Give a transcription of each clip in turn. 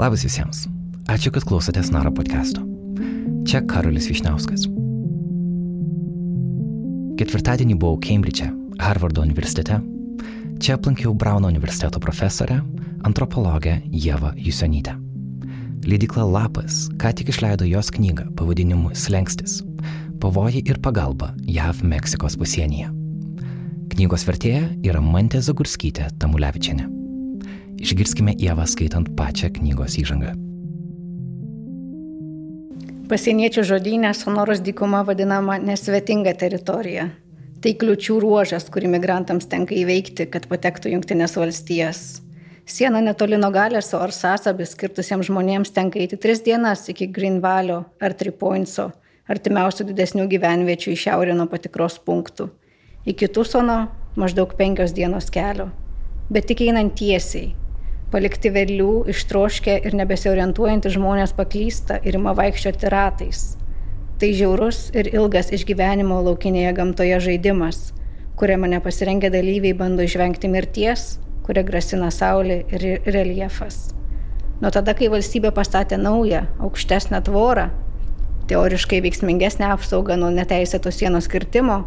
Labas visiems. Ačiū, kad klausotės Naro podcast'o. Čia Karolis Višniauskas. Ketvirtadienį buvau Cambridge'e, Harvardo universitete. Čia aplankiau Brauno universiteto profesorę, antropologę Jevą Jusonytę. Leidikla Lapas ką tik išleido jos knygą pavadinimu Slengstis - pavojai ir pagalba JAV Meksikos pasienyje. Knygos vertėja yra Mantė Zagurskytė Tamulevičiane. Išgirskime Ievą skaitant pačią knygos įžangą. Pasieniečių žodynė Sonoros dykuma vadinama nesvetinga teritorija. Tai kliučių ruožas, kurį migrantams tenka įveikti, kad patektų Junktinės valstijas. Siena netoli nuo Galėso ar Sasabį skirtusiems žmonėms tenka eiti tris dienas iki Greenvalio ar Tripointso, artimiausių didesnių gyvenviečių į šiaurę nuo patikros punktų. Iki Tusono maždaug penkios dienos kelio. Bet tik einant tiesiai, Palikti vėlių, ištroškę ir nebesiorientuojantys žmonės paklysta ir ima vaikščioti ratais. Tai žiaurus ir ilgas išgyvenimo laukinėje gamtoje žaidimas, kuriame nepasirengę dalyviai bando išvengti mirties, kuria grasina saulė ir reljefas. Nuo tada, kai valstybė pastatė naują, aukštesnę tvorą, teoriškai veiksmingesnę apsaugą nuo neteisėto sienos kirtimo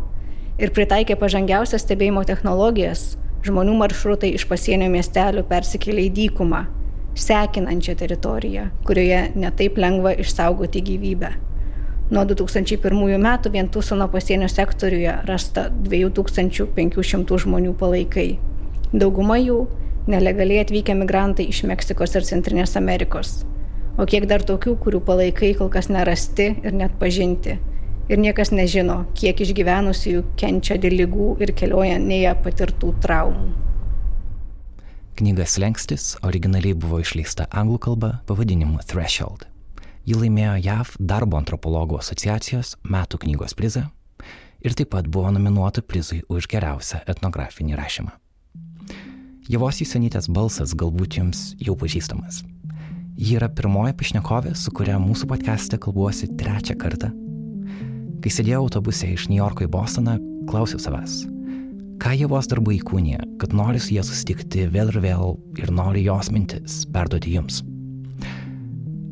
ir pritaikė pažangiausias stebėjimo technologijas, žmonių maršrutai iš pasienio miestelių persikėlė į dykumą, sekinančią teritoriją, kurioje netaip lengva išsaugoti gyvybę. Nuo 2001 metų vien Tusono pasienio sektoriuje rasta 2500 žmonių palaikai. Dauguma jų nelegaliai atvykę migrantai iš Meksikos ir Centrinės Amerikos. O kiek dar tokių, kurių palaikai kol kas nerasti ir net pažinti ir niekas nežino, kiek išgyvenusiųjų kenčia dėl lygų ir kelionėje patirtų traumų. Knyga Slengstis originaliai buvo išleista anglų kalba pavadinimu Threshold. Ji laimėjo JAV darbo antropologų asociacijos metų knygos prizą ir taip pat buvo nominuota prizui už geriausią etnografinį rašymą. Javos įsenytės balsas galbūt jums jau pažįstamas. Ji yra pirmoji pašnekovė, su kuria mūsų podcast'e kalbuosi trečią kartą Kai sėdėjau autobuse iš New Yorko į Bostoną, klausiau savęs, ką Jėvos darbai įkūnė, kad nori su jie susitikti vėl ir vėl ir nori jos mintis perduoti jums.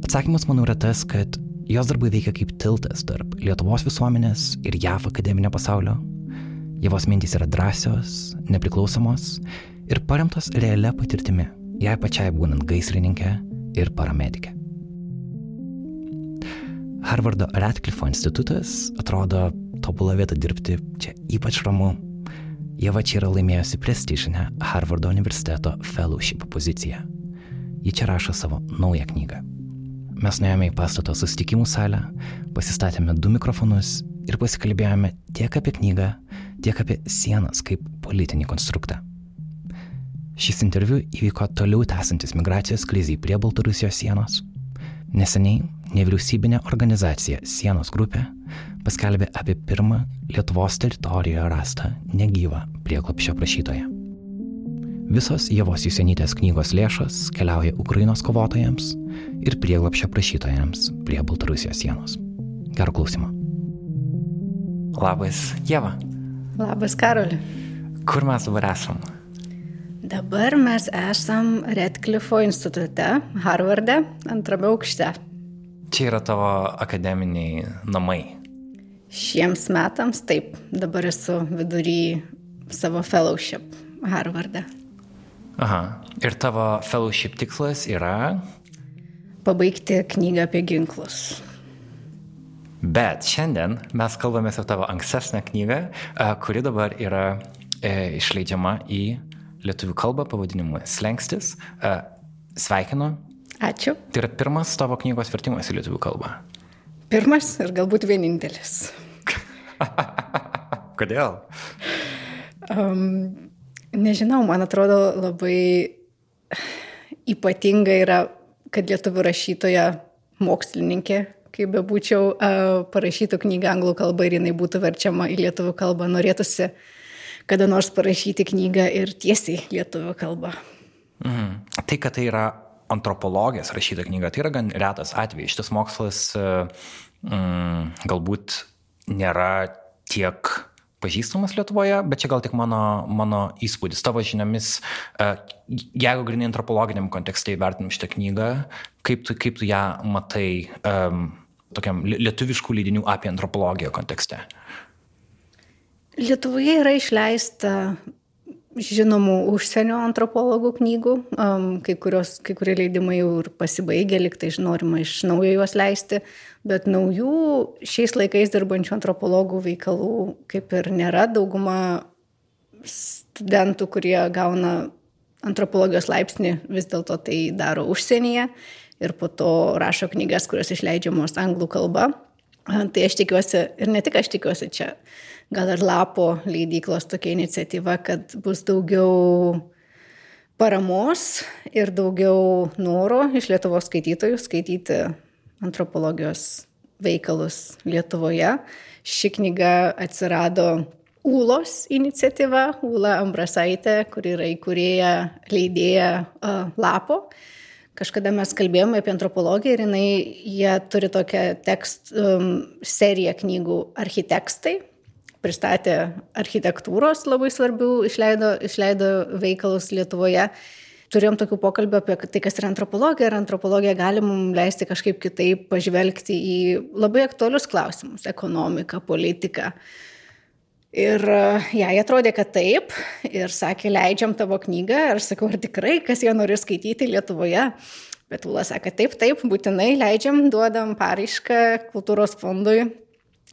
Atsakymas manau yra tas, kad jos darbai veikia kaip tiltas tarp Lietuvos visuomenės ir JAV akademinio pasaulio. Jėvos mintys yra drąsios, nepriklausomos ir paremtos realia patirtimi, jai pačiai būnant gaisrininkė ir paramedikė. Harvardo Radcliffe institutas atrodo tobulą vietą dirbti, čia ypač ramu. Jeva čia yra laimėjusi prestižinę Harvardo universiteto fellowship poziciją. Ji čia rašo savo naują knygą. Mes nuėjome į pastato susitikimų salę, pasistatėme du mikrofonus ir pasikalbėjome tiek apie knygą, tiek apie sienas kaip politinį konstruktą. Šis interviu įvyko toliau tęsantis migracijos krizai prie Baltarusijos sienos. Neseniai nevyriausybinė organizacija Sienos grupė paskelbė apie pirmą Lietuvos teritorijoje rastą negyvą prieklopščio prašytoją. Visos Jėvos Jusenytės knygos lėšos keliauja Ukrainos kovotojams ir prieglopščio prašytojams prie Baltarusijos sienos. Gerų klausimų. Labas, Jėva. Labas, Karoli. Kur mes dabar esam? Dabar mes esam Redcliffe institute, Harvarde, antrame aukšte. Čia yra tavo akademiniai namai. Šiems metams taip, dabar esu vidury savo fellowship Harvarde. Aha, ir tavo fellowship tikslas yra? Pabaigti knygą apie ginklus. Bet šiandien mes kalbame apie tavo ankstesnę knygą, kuri dabar yra e, išleidžiama į lietuvių kalbą pavadinimu Slengstis. Sveikinu, Ačiū. Tai yra pirmas tavo knygos vertimas į lietuvių kalbą. Pirmas ir galbūt vienintelis. Kodėl? Um, nežinau, man atrodo labai ypatinga yra, kad lietuvių rašytoja mokslininkė, kaip bebūčiau, uh, parašytų knygą anglų kalbą ir jinai būtų verčiama į lietuvių kalbą. Norėtųsi kada nors parašyti knygą ir tiesiai lietuvių kalbą. Mhm. Tai, kad tai yra antropologės rašyta knyga, tai yra gan retas atvejis. Šitas mokslas mm, galbūt nėra tiek pažįstamas Lietuvoje, bet čia gal tik mano, mano įspūdis. Tavo žiniomis, e, jeigu grinai antropologiniam kontekste įvertinam šitą knygą, kaip tu, kaip tu ją matai um, tokiam lietuviškų leidinių apie antropologiją kontekste? Lietuvoje yra išleista žinomų užsienio antropologų knygų, um, kai, kurios, kai kurie leidimai jau ir pasibaigė, liktai norima iš naujo juos leisti, bet naujų šiais laikais dirbančių antropologų veikalų kaip ir nėra. Dauguma studentų, kurie gauna antropologijos laipsnį, vis dėlto tai daro užsienyje ir po to rašo knygas, kurios išleidžiamos anglų kalba. Tai aš tikiuosi, ir ne tik aš tikiuosi čia, gal ir lapo leidyklos tokia iniciatyva, kad bus daugiau paramos ir daugiau noro iš Lietuvos skaitytojų skaityti antropologijos veikalus Lietuvoje. Ši knyga atsirado Ūlos iniciatyva, Ūla Ambrasaitė, kuri yra įkūrėja leidėja uh, lapo. Kažkada mes kalbėjome apie antropologiją ir jinai, jie turi tokią tekst, um, seriją knygų architekstai, pristatė architektūros labai svarbių, išleido, išleido veikalus Lietuvoje. Turėjom tokių pokalbių apie tai, kas yra antropologija, ir antropologija gali mums leisti kažkaip kitaip pažvelgti į labai aktualius klausimus - ekonomiką, politiką. Ir e, jai atrodė, kad taip, ir sakė, leidžiam tavo knygą, ir sakau, ar tikrai, kas ją nori skaityti Lietuvoje. Bet Ula sakė, taip, taip, būtinai leidžiam, duodam paraišką kultūros fondui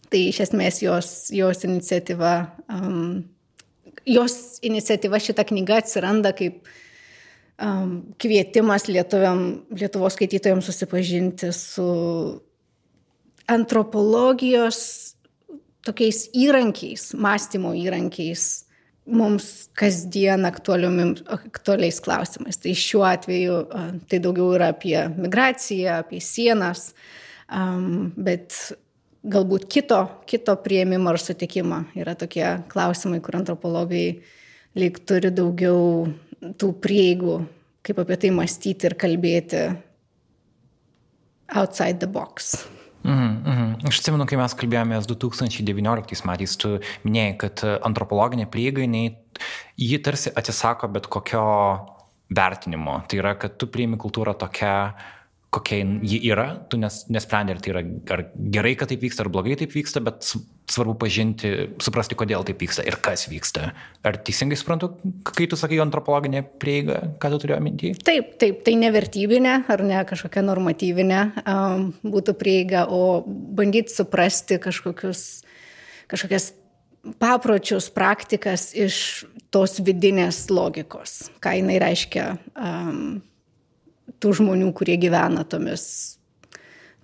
Tai iš esmės jos, jos iniciatyva, um, jos iniciatyva šita knyga atsiranda kaip um, kvietimas lietuviam, Lietuvos skaitytojams susipažinti su antropologijos tokiais įrankiais, mąstymo įrankiais mums kasdien aktualiais klausimais. Tai šiuo atveju tai daugiau yra apie migraciją, apie sienas, um, bet galbūt kito, kito prieimimo ar sutikimo. Yra tokie klausimai, kur antropologai lyg turi daugiau tų prieigų, kaip apie tai mąstyti ir kalbėti outside the box. Mhm, mhm. Aš atsimenu, kai mes kalbėjomės 2019 metais, tu minėjai, kad antropologinė prieiga, ji tarsi atsisako bet kokio vertinimo. Tai yra, kad tu priimi kultūrą tokia, uh, kokia ji yra, tu nes, nesprendi, ar tai yra ar gerai, kad taip vyksta, ar blogai taip vyksta, bet svarbu pažinti, suprasti, kodėl taip vyksta ir kas vyksta. Ar teisingai suprantu, kai tu sakai antropologinė prieiga, ką tu turėjai minti? Taip, taip, tai nevertybinė ar ne kažkokia normatyvinė um, būtų prieiga, o bandyti suprasti kažkokius, kažkokias papročius, praktikas iš tos vidinės logikos, ką jinai reiškia um, tų žmonių, kurie gyvena tomis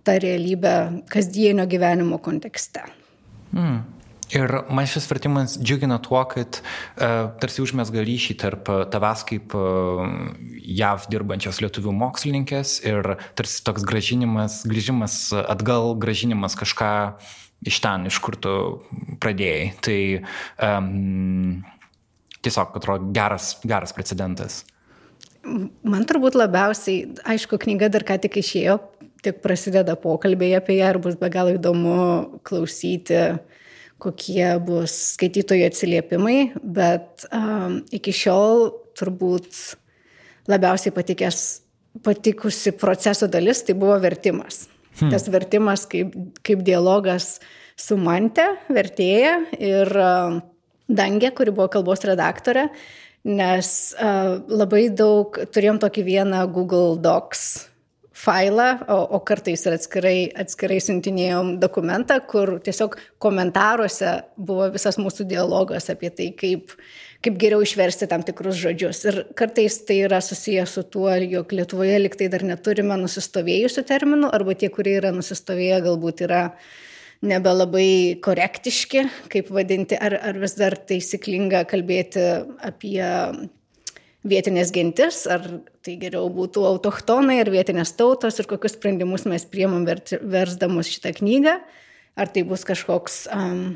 tą realybę kasdienio gyvenimo kontekste. Mm. Ir man šis vertimas džiugina tuo, kad uh, tarsi užmesga ryšį tarp tavęs kaip uh, JAV dirbančios lietuvių mokslininkės ir tarsi toks gražinimas, grįžimas atgal, gražinimas kažką iš ten, iš kur tu pradėjai. Tai um, tiesiog atrodo geras, geras precedentas. Man turbūt labiausiai, aišku, knyga dar ką tik išėjo, tik prasideda pokalbėje apie ją ir bus be galo įdomu klausyti, kokie bus skaitytojų atsiliepimai, bet um, iki šiol turbūt labiausiai patikęs, patikusi proceso dalis tai buvo vertimas. Hmm. Tas vertimas kaip, kaip dialogas su Mante, vertėja ir uh, Dangė, kuri buvo kalbos redaktorė nes uh, labai daug turėjom tokį vieną Google Docs failą, o, o kartais ir atskirai, atskirai siuntinėjom dokumentą, kur tiesiog komentaruose buvo visas mūsų dialogas apie tai, kaip, kaip geriau išversti tam tikrus žodžius. Ir kartais tai yra susijęs su tuo, jog Lietuvoje liktai dar neturime nusistovėjusių terminų, arba tie, kurie yra nusistovėję, galbūt yra uh, nebelabai korektiški, kaip vadinti, ar, ar vis dar taisyklinga kalbėti apie vietinės gentis, ar tai geriau būtų autochtonai ir vietinės tautos ir kokius sprendimus mes priemam versdamus šitą knygą, ar tai bus kažkoks um,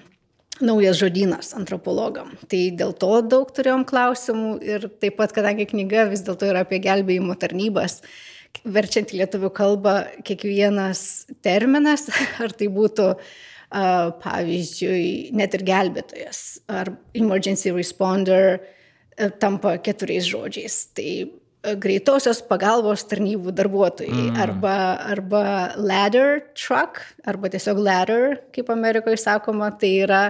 naujas žodynas antropologam. Tai dėl to daug turėjom klausimų ir taip pat, kadangi knyga vis dėlto yra apie gelbėjimo tarnybas, verčiant į lietuvių kalbą kiekvienas terminas, ar tai būtų pavyzdžiui, net ir gelbėtojas ar emergency responder tampa keturiais žodžiais. Tai greitosios pagalbos tarnybų darbuotojai mm. arba, arba ladder truck, arba tiesiog ladder, kaip Amerikoje sakoma, tai yra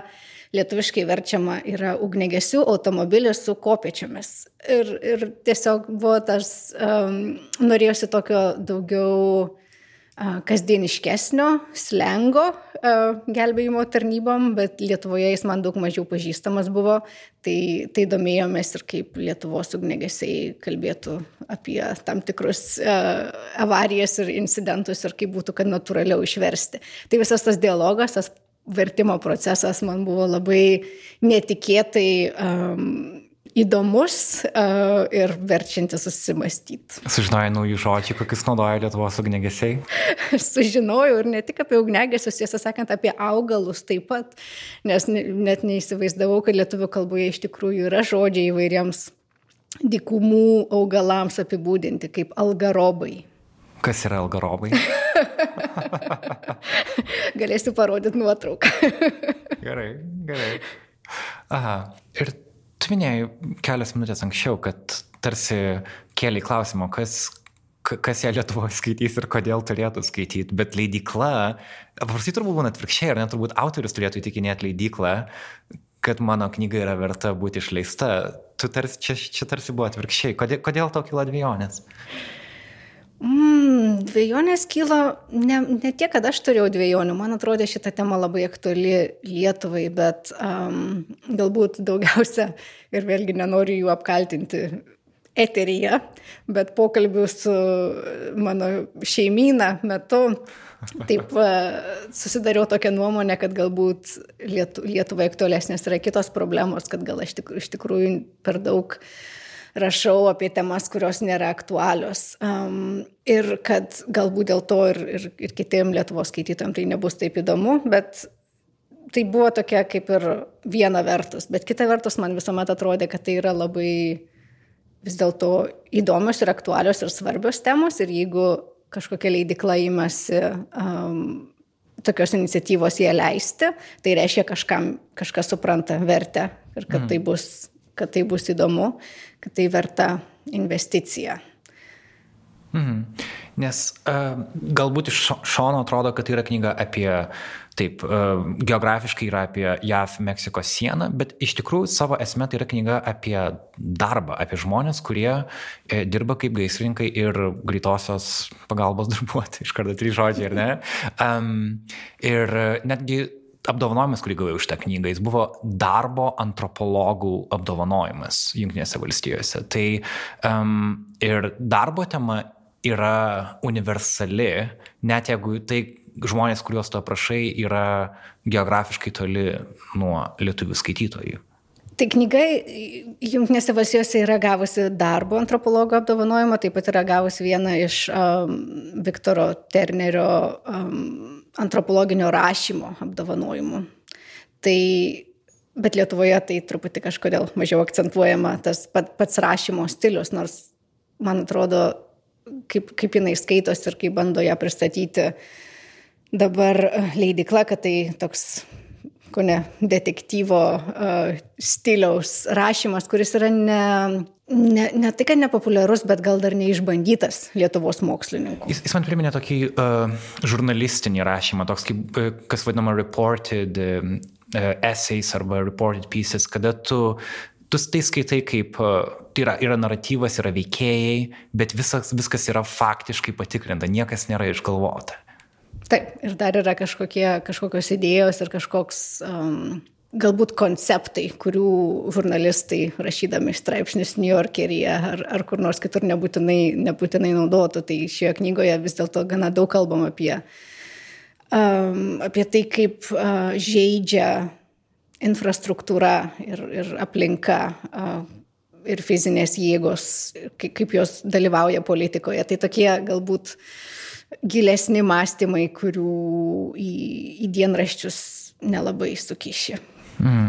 lietuviškai verčiama yra ugnegesių automobilis su kopiečiamis. Ir, ir tiesiog buvo tas, um, norėjosi tokio daugiau kasdieniškesnio slengo gelbėjimo tarnybom, bet Lietuvoje jis man daug mažiau pažįstamas buvo, tai, tai domėjomės ir kaip Lietuvos ugnegesiai kalbėtų apie tam tikrus avarijas ir incidentus ir kaip būtų, kad natūraliau išversti. Tai visas tas dialogas, tas vertimo procesas man buvo labai netikėtai um, įdomus uh, ir verčiantis susimastyti. Sužinojai naujų žodžių, kokius naudoja Lietuvos ugnegesiai? Sužinojau ir ne tik apie ugnegesius, tiesą sakant, apie augalus taip pat, nes net neįsivaizdavau, kad lietuvių kalboje iš tikrųjų yra žodžiai įvairiems dikumų augalams apibūdinti kaip algarobai. Kas yra algarobai? Galėsiu parodyti nuotrauką. gerai, gerai. Aha. Ir Tu minėjai kelias minutės anksčiau, kad tarsi kėlė klausimą, kas, kas ją Lietuvoje skaitys ir kodėl turėtų skaityti, bet leidykla, paprastai turbūt būna atvirkščiai, ar net turbūt autorius turėtų įtikinėti leidyklą, kad mano knyga yra verta būti išleista. Tu tarsi, čia, čia tarsi buvo atvirkščiai. Kodėl, kodėl tau kilo dviejonės? Mm, dviejonės kilo ne, ne tiek, kad aš turėjau dviejonių, man atrodė šita tema labai aktuali Lietuvai, bet um, galbūt daugiausia, ir vėlgi nenoriu jų apkaltinti eteryje, bet pokalbių su mano šeimyną metu taip susidariau tokią nuomonę, kad galbūt Lietuvai aktualesnės yra kitos problemos, kad gal aš tik, iš tikrųjų per daug uh, rašau apie temas, kurios nėra aktualios. Um, ir kad galbūt dėl to ir, ir, ir kitiem Lietuvos skaitytojams tai nebus taip įdomu, bet tai buvo tokia kaip ir viena vertus. Bet kita vertus man visuomet atrodė, kad tai yra labai vis dėlto įdomios ir aktualios ir svarbios temos. Ir jeigu kažkokia leidikla įmasi um, tokios iniciatyvos ją leisti, tai reiškia kažkam, kažkas supranta vertę ir kad, mm. tai bus, kad tai bus įdomu kad tai verta investicija. Mhm. Nes uh, galbūt iš šono atrodo, kad tai yra knyga apie, taip, uh, geografiškai yra apie JAV-Meksikos sieną, bet iš tikrųjų savo esmę tai yra knyga apie darbą, apie žmonės, kurie e, dirba kaip gaisrininkai ir greitosios pagalbos darbuotojai, iš karto trys žodžiai, ar ne? Um, ir netgi apdovanojimas, kurį gavau už tą knygą, jis buvo darbo antropologų apdovanojimas Junktinėse valstijose. Tai um, ir darbo tema yra universali, net jeigu tai žmonės, kuriuos tu aprašai, yra geografiškai toli nuo lietuvių skaitytojų. Tai knyga Junktinėse valstijose yra gavusi darbo antropologo apdovanojimą, taip pat yra gavusi vieną iš um, Viktoro Ternerio um, antropologinio rašymo apdovanojimų. Tai, bet Lietuvoje tai truputį kažkodėl mažiau akcentuojama tas pat, pats rašymo stilius, nors man atrodo, kaip, kaip jinai skaitos ir kaip bando ją pristatyti dabar leidikla, kad tai toks ko ne, detektyvo uh, stiliaus rašymas, kuris yra ne, ne, ne tai, kad nepopuliarus, bet gal dar neišbandytas Lietuvos mokslininkų. Jis, jis man priminė tokį uh, žurnalistinį rašymą, toks kaip, uh, kas vadinama reported uh, essays arba reported pieces, kada tu tu tai skaitai kaip, tai yra, yra naratyvas, yra veikėjai, bet visas, viskas yra faktiškai patikrinta, niekas nėra išgalvota. Taip, ir dar yra kažkokie, kažkokios idėjos ir kažkoks um, galbūt konceptai, kurių žurnalistai rašydami straipsnius New Yorkeryje ar, ar kur nors kitur nebūtinai, nebūtinai naudotų. Tai šioje knygoje vis dėlto gana daug kalbam apie, um, apie tai, kaip uh, žaidžia infrastruktūra ir, ir aplinka. Uh, ir fizinės jėgos, kaip, kaip jos dalyvauja politikoje. Tai tokie galbūt gilesni mąstymai, kurių į, į dienraščius nelabai sukiši. Mm.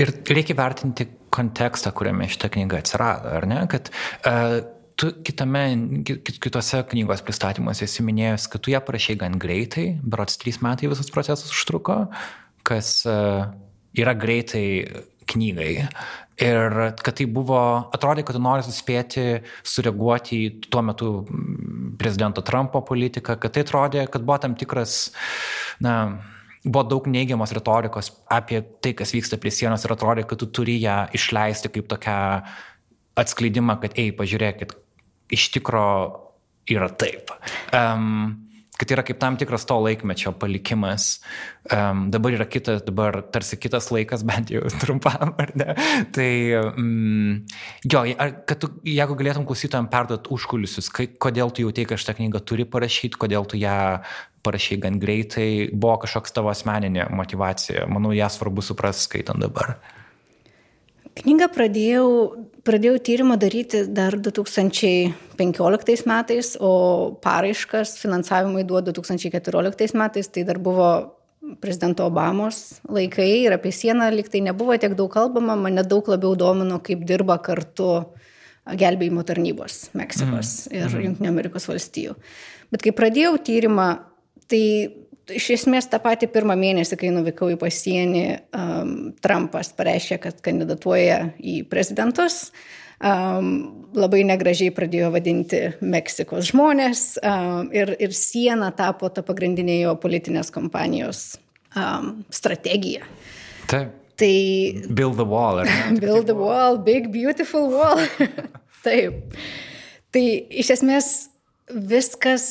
Ir reikia vertinti kontekstą, kuriame šitą knygą atsirado, ar ne? Kad uh, tu kitame, kitose knygos pristatymuose esi minėjęs, kad tu ją parašai gan greitai, berots trys metai visas procesas užtruko, kas e, yra greitai knygai. Ir kad tai buvo, atrodė, kad tu nori suspėti sureaguoti į tuo metu prezidento Trumpo politiką, kad tai atrodė, kad buvo tam tikras, na, buvo daug neigiamos retorikos apie tai, kas vyksta prie sienos ir atrodė, kad tu turi ją išleisti kaip tokią atskleidimą, kad, ei, pažiūrėkit, iš tikro yra taip. Um, kad yra kaip tam tikras to laikmečio palikimas. Um, dabar yra kitas, dabar tarsi kitas laikas, bent jau trumpam, ar ne? Tai, um, jo, ar, kad tu, jeigu galėtum klausytojams perduoti užkulisius, kai, kodėl tu jautei, kad šitą knygą turi parašyti, kodėl tu ją parašai gan greitai, buvo kažkoks tavo asmeninė motivacija. Manau, ją svarbu suprasti skaitant dabar. Knygą pradėjau, pradėjau tyrimą daryti dar 2015 metais, o paraiškas finansavimui duodu 2014 metais, tai dar buvo prezidento Obamos laikai ir apie sieną liktai nebuvo tiek daug kalbama, mane daug labiau domino, kaip dirba kartu gelbėjimo tarnybos Meksikos mm. ir mm. Junktinio Amerikos valstijų. Bet kai pradėjau tyrimą, Tai iš esmės tą patį pirmą mėnesį, kai nuvykau į pasienį, um, Trumpas pareiškė, kad kandidatuoja į prezidentus. Um, labai negražiai pradėjo vadinti Meksikos žmonės um, ir, ir siena tapo ta pagrindinė jo politinės kompanijos um, strategija. Taip. Tai. Build the wall. build the wall, big beautiful wall. Taip. Tai iš esmės viskas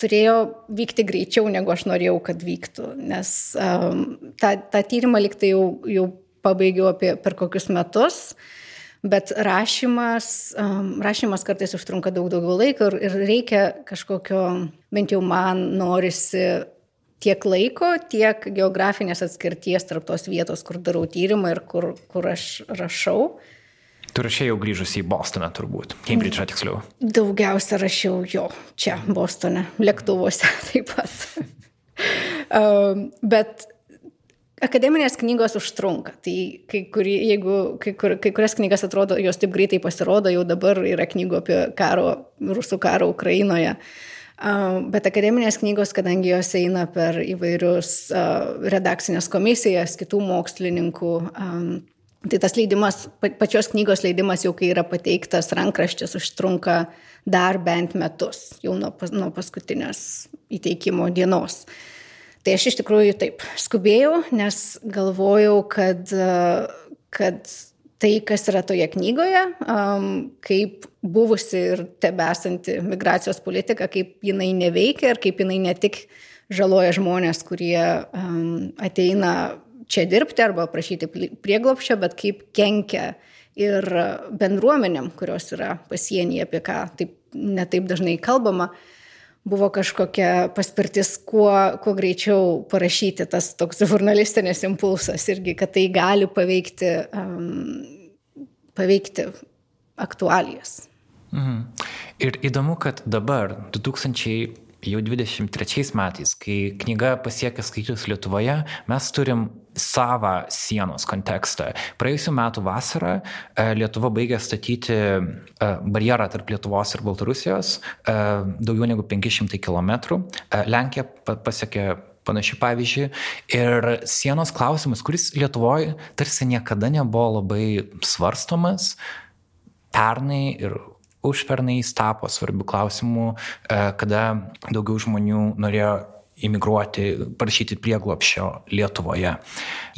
turėjo vykti greičiau, negu aš norėjau, kad vyktų, nes um, tą, tą tyrimą liktai jau, jau pabaigiau apie per kokius metus, bet rašymas, um, rašymas kartais užtrunka daug daugiau laiko ir, ir reikia kažkokio, bent jau man norisi tiek laiko, tiek geografinės atskirties tarp tos vietos, kur darau tyrimą ir kur, kur aš rašau. Tu rašiai jau grįžus į Bostoną turbūt, Cambridge'ą tiksliau. Daugiausia rašiau jo čia, Bostone, lėktuvuose taip pat. um, bet akademinės knygos užtrunka. Tai kai, kuri, jeigu, kai, kur, kai kurias knygas atrodo, jos taip greitai pasirodo, jau dabar yra knygų apie karo, rusų karo Ukrainoje. Uh, bet akademinės knygos, kadangi jos eina per įvairius uh, redakcinės komisijas, kitų mokslininkų, Tai tas leidimas, pačios knygos leidimas jau kai yra pateiktas rankraštis, užtrunka dar bent metus, jau nuo, nuo paskutinės įteikimo dienos. Tai aš iš tikrųjų taip skubėjau, nes galvojau, kad, kad tai, kas yra toje knygoje, kaip buvusi ir tebesanti migracijos politika, kaip jinai neveikia ir kaip jinai ne tik žaloja žmonės, kurie ateina čia dirbti arba prašyti prieglopščio, bet kaip kenkia ir bendruomenėm, kurios yra pasienyje, apie ką taip, netaip dažnai kalbama, buvo kažkokia paspirtis, kuo, kuo greičiau parašyti tas toks žurnalistinis impulsas irgi, kad tai gali paveikti, um, paveikti aktualijas. Mhm. Ir įdomu, kad dabar 2000 jau 23 metais, kai knyga pasiekia skaičius Lietuvoje, mes turim savą sienos kontekstą. Praėjusiu metu vasarą e, Lietuva baigė statyti e, barjerą tarp Lietuvos ir Baltarusijos e, daugiau negu 500 km. Lenkija pasiekė panašių pavyzdžių. Ir sienos klausimas, kuris Lietuvoje tarsi niekada nebuvo labai svarstomas, pernai ir užpernais tapo svarbių klausimų, kada daugiau žmonių norėjo imigruoti, prašyti prieglopščio Lietuvoje.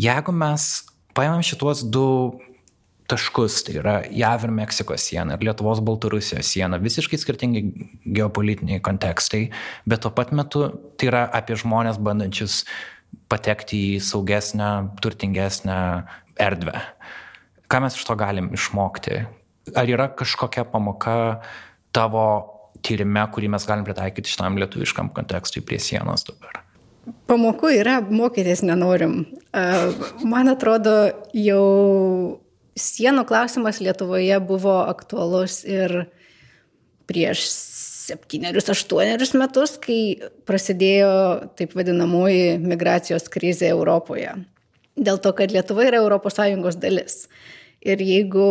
Jeigu mes paimam šituos du taškus, tai yra JAV ir Meksikos siena ir Lietuvos Baltarusijos siena, visiškai skirtingi geopolitiniai kontekstai, bet tuo pat metu tai yra apie žmonės bandančius patekti į saugesnę, turtingesnę erdvę. Ką mes iš to galim išmokti? ar yra kažkokia pamoka tavo tyrime, kurį mes galim pritaikyti šitam lietuviškam kontekstui prie sienos dabar? Pamokų yra, mokytis nenorim. Man atrodo, jau sienų klausimas Lietuvoje buvo aktualus ir prieš septynerius, aštuonerius metus, kai prasidėjo taip vadinamoji migracijos krizė Europoje. Dėl to, kad Lietuva yra ES dalis. Ir jeigu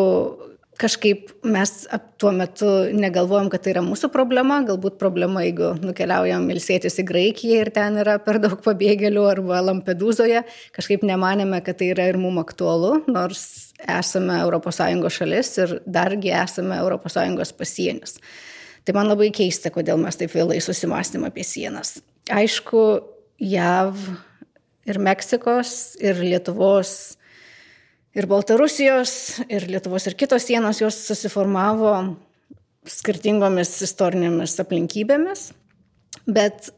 kažkaip mes tuo metu negalvojom, kad tai yra mūsų problema, galbūt problema, jeigu nukeliaujam ilsėtis į Graikiją ir ten yra per daug pabėgėlių arba Lampedūzoje, kažkaip nemanėme, kad tai yra ir mums aktualu, nors esame ES šalis ir dargi esame ES pasienis. Tai man labai keista, kodėl mes taip vėlai susimastėm apie sienas. Aišku, JAV ir Meksikos ir Lietuvos ir Baltarusijos, ir Lietuvos ir kitos sienos jos susiformavo skirtingomis istorinėmis aplinkybėmis, bet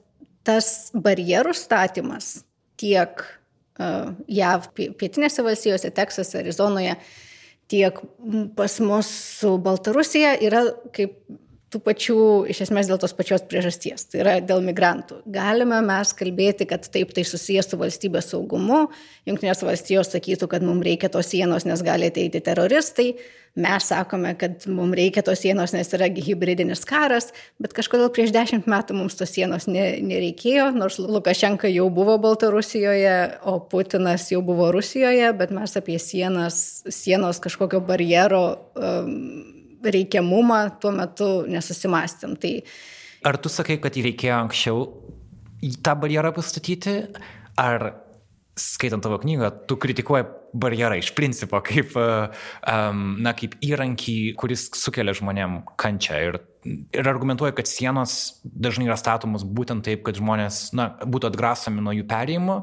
tas barjerų statymas tiek uh, JAV pietinėse valstijose, Teksase, Arizonoje, tiek pas mus su Baltarusija yra kaip tų pačių, iš esmės dėl tos pačios priežasties, tai yra dėl migrantų. Galime mes kalbėti, kad taip tai susijęs su valstybės saugumu, Junktinės valstijos sakytų, kad mums reikia tos sienos, nes gali ateiti teroristai, mes sakome, kad mums reikia tos sienos, nes yra hybridinis karas, bet kažkodėl prieš dešimt metų mums tos sienos ne, nereikėjo, nors Lukašenka jau buvo Baltarusijoje, o Putinas jau buvo Rusijoje, bet mes apie sienas, sienos kažkokio barjero um, reikiamumą tuo metu nesusimastėm. Tai... Ar tu sakai, kad jį reikėjo anksčiau tą barjerą pastatyti, ar skaitant tavo knygą, tu kritikuoji barjerą iš principo kaip, um, na, kaip įrankį, kuris sukelia žmonėm kančią ir, ir argumentuoja, kad sienos dažnai yra statomos būtent taip, kad žmonės na, būtų atgrasomi nuo jų perėjimo,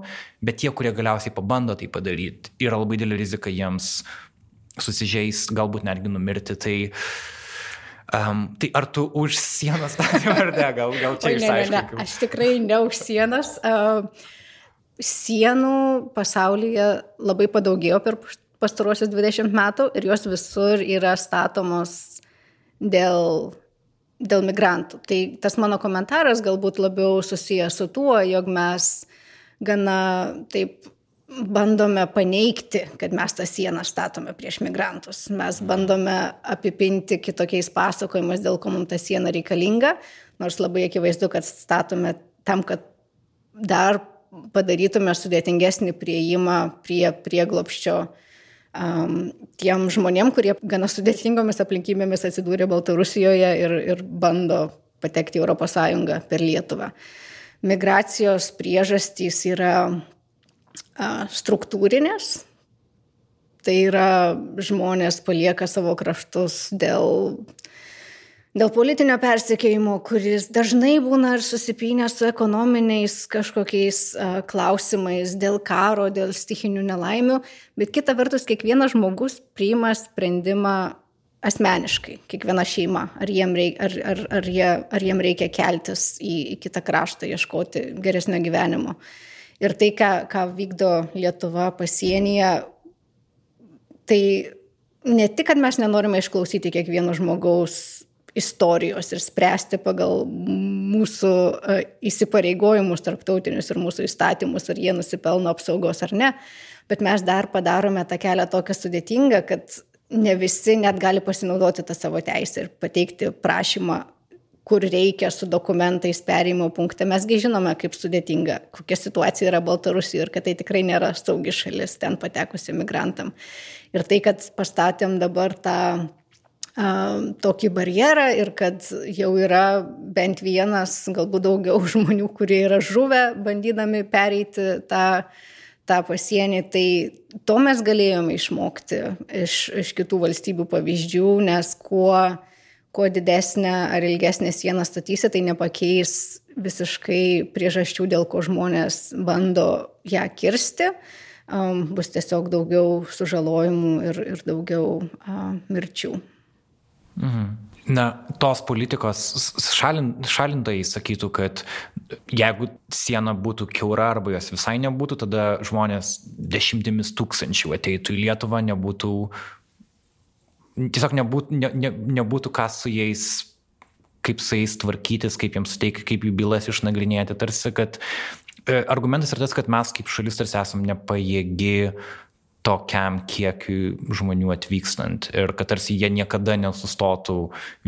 bet tie, kurie galiausiai pabando tai padaryti, yra labai didelė rizika jiems susižeis, galbūt netgi numirti. Tai, um, tai ar tu už sienos statymą ar ne? Gal, gal čia ne, aš tikrai ne už sienas. Uh, sienų pasaulyje labai padaugėjo per pastarosius 20 metų ir jos visur yra statomos dėl, dėl migrantų. Tai tas mano komentaras galbūt labiau susijęs su tuo, jog mes gana taip bandome paneigti, kad mes tą sieną statome prieš migrantus. Mes bandome apipinti kitokiais pasakojimais, dėl ko mums ta siena reikalinga, nors labai akivaizdu, kad statome tam, kad dar padarytume sudėtingesnį prieimą prie prieglopščio um, tiem žmonėm, kurie gana sudėtingomis aplinkybėmis atsidūrė Baltarusijoje ir, ir bando patekti į ES per Lietuvą. Migracijos priežastys yra struktūrinės. Tai yra žmonės palieka savo kraštus dėl, dėl politinio persikėjimo, kuris dažnai būna ir susipynęs su ekonominiais kažkokiais klausimais, dėl karo, dėl stichinių nelaimių, bet kita vertus kiekvienas žmogus priima sprendimą asmeniškai, kiekviena šeima, ar jiem, reik, ar, ar, ar, jie, ar jiem reikia keltis į, į kitą kraštą, ieškoti geresnio gyvenimo. Uh, Ir tai, ką, ką vykdo Lietuva pasienyje, tai ne tik, kad mes nenorime išklausyti kiekvieno žmogaus istorijos ir spręsti pagal mūsų e, įsipareigojimus tarptautinius ir mūsų įstatymus, ar jie nusipelno apsaugos ar ne, bet mes dar padarome tą kelią tokią sudėtingą, kad ne visi net gali pasinaudoti tą savo teisę ir pateikti prašymą kur reikia su dokumentais perėjimo punkte. Mesgi žinome, kaip sudėtinga, kokia situacija yra Baltarusijoje ir kad tai tikrai nėra saugi šalis ten patekusi migrantam. Ir tai, kad pastatėm dabar tą tokį barjerą ir kad jau yra bent vienas, galbūt daugiau žmonių, kurie yra žuvę, bandydami pereiti tą tą pasienį, tai to mes galėjome išmokti iš, iš kitų valstybių pavyzdžių, nes kuo kuo didesnę ar ilgesnę sieną statysi, tai nepakeis visiškai priežasčių, dėl ko žmonės bando ją kirsti. Um, bus tiesiog daugiau sužalojimų ir, ir daugiau uh, mirčių. Mhm. Na, tos politikos šalin, šalintojai sakytų, kad jeigu siena būtų keura arba jos visai nebūtų, tada žmonės dešimtimis tūkstančių ateitų į Lietuvą, nebūtų tiesiog nebūt, ne, ne, nebūtų ką su jais, kaip su jais tvarkytis, kaip jiems suteikti, kaip jų bylas išnagrinėti. Tarsi, kad e, argumentas yra tas, kad mes kaip šalis tarsi esam nepajėgi tokiam kiekiui žmonių atvykstant ir kad tarsi jie niekada nesustotų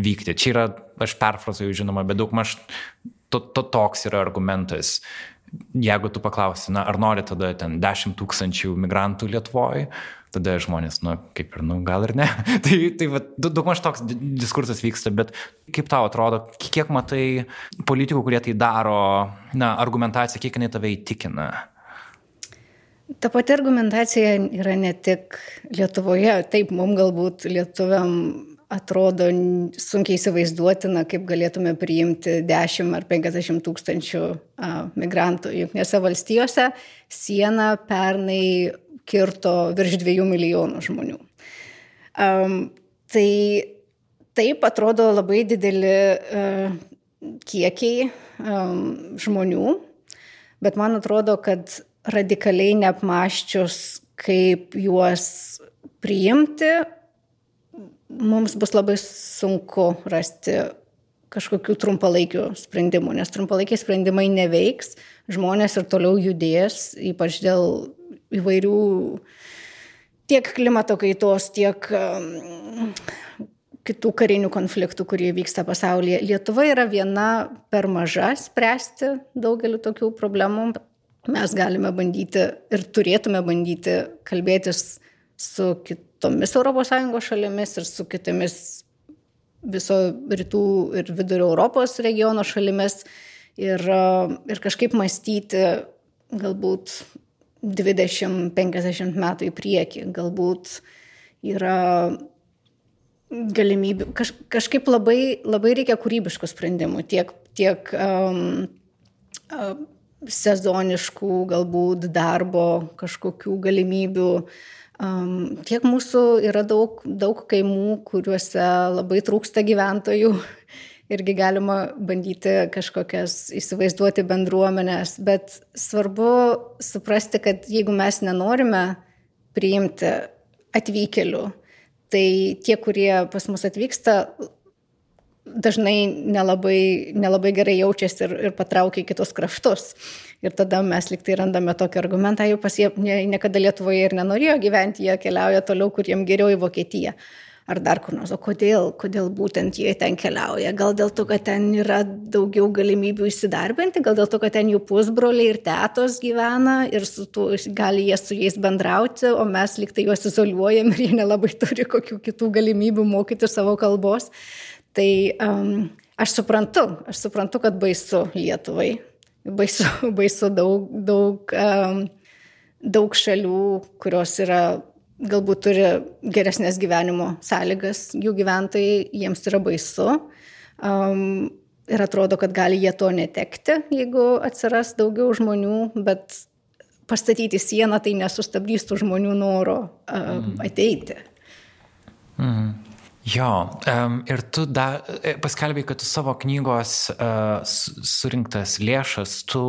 vykti. Čia yra, aš perfrazuoju žinoma, bet daug maž to, to toks yra argumentas. Jeigu tu paklausi, na, ar nori tada ten 10 tūkstančių migrantų Lietuvoje, tada žmonės, nu, kaip ir, nu, gal ir ne. tai tai va, daugmaž toks diskursas vyksta, bet kaip tau atrodo, kiek matai politikų, kurie tai daro, na, argumentacija, kiek jinai tave įtikina? Ta pati argumentacija yra ne tik Lietuvoje, taip, mums galbūt lietuviam atrodo sunkiai įsivaizduotina, kaip galėtume priimti 10 ar 50 tūkstančių migrantų. Junknėse valstijose sieną pernai kirto virš 2 milijonų žmonių. Um, tai taip atrodo labai dideli uh, kiekiai um, žmonių, bet man atrodo, kad radikaliai neapmaščius, kaip juos priimti, mums bus labai sunku rasti kažkokių trumpalaikių sprendimų, nes trumpalaikiai sprendimai neveiks, žmonės ir toliau judės, ypač dėl įvairių tiek klimato kaitos, tiek kitų karinių konfliktų, kurie vyksta pasaulyje. Lietuva yra viena per maža spręsti daugelį tokių problemų. Mes galime bandyti ir turėtume bandyti kalbėtis su kitomis ES šalimis ir su kitomis viso rytų ir vidurio Europos regiono šalimis ir, ir kažkaip mąstyti galbūt 20-50 metų į priekį, galbūt yra galimybių, kaž, kažkaip labai, labai reikia kūrybiškų sprendimų, tiek, tiek um, um, sezoniškų, galbūt darbo kažkokių galimybių, Um, tiek mūsų yra daug, daug kaimų, kuriuose labai trūksta gyventojų. Irgi galima bandyti kažkokias įsivaizduoti bendruomenės, bet svarbu suprasti, kad jeigu mes nenorime priimti atvykėlių, tai tie, kurie pas mus atvyksta, dažnai nelabai, nelabai gerai jaučiasi ir, ir patraukia į kitus kraštus. Ir tada mes liktai randame tokį argumentą, jau pas jie ne, niekada Lietuvoje ir nenorėjo gyventi, jie keliauja toliau, kur jiem geriau į Vokietiją. Ar dar kur nors, o kodėl, kodėl būtent jie ten keliauja? Gal dėl to, kad ten yra daugiau galimybių įsidarbinti, gal dėl to, kad ten jų pusbroliai ir tetos gyvena ir tu, gali jie su jais bendrauti, o mes liktai juos izoliuojam ir jie nelabai turi kokių kitų galimybių mokyti savo kalbos. Tai um, aš suprantu, aš suprantu, kad baisu Lietuvai, baisu, baisu daug, daug, um, daug šalių, kurios yra galbūt turi geresnės gyvenimo sąlygas, jų gyventojai, jiems yra baisu. Um, ir atrodo, kad gali jie to netekti, jeigu atsiras daugiau žmonių, bet pastatyti sieną tai nesustabdys tų žmonių noro um, ateiti. Mhm. Jo, um, ir tu da, e, paskelbėjai, kad tu savo knygos uh, surinktas lėšas tu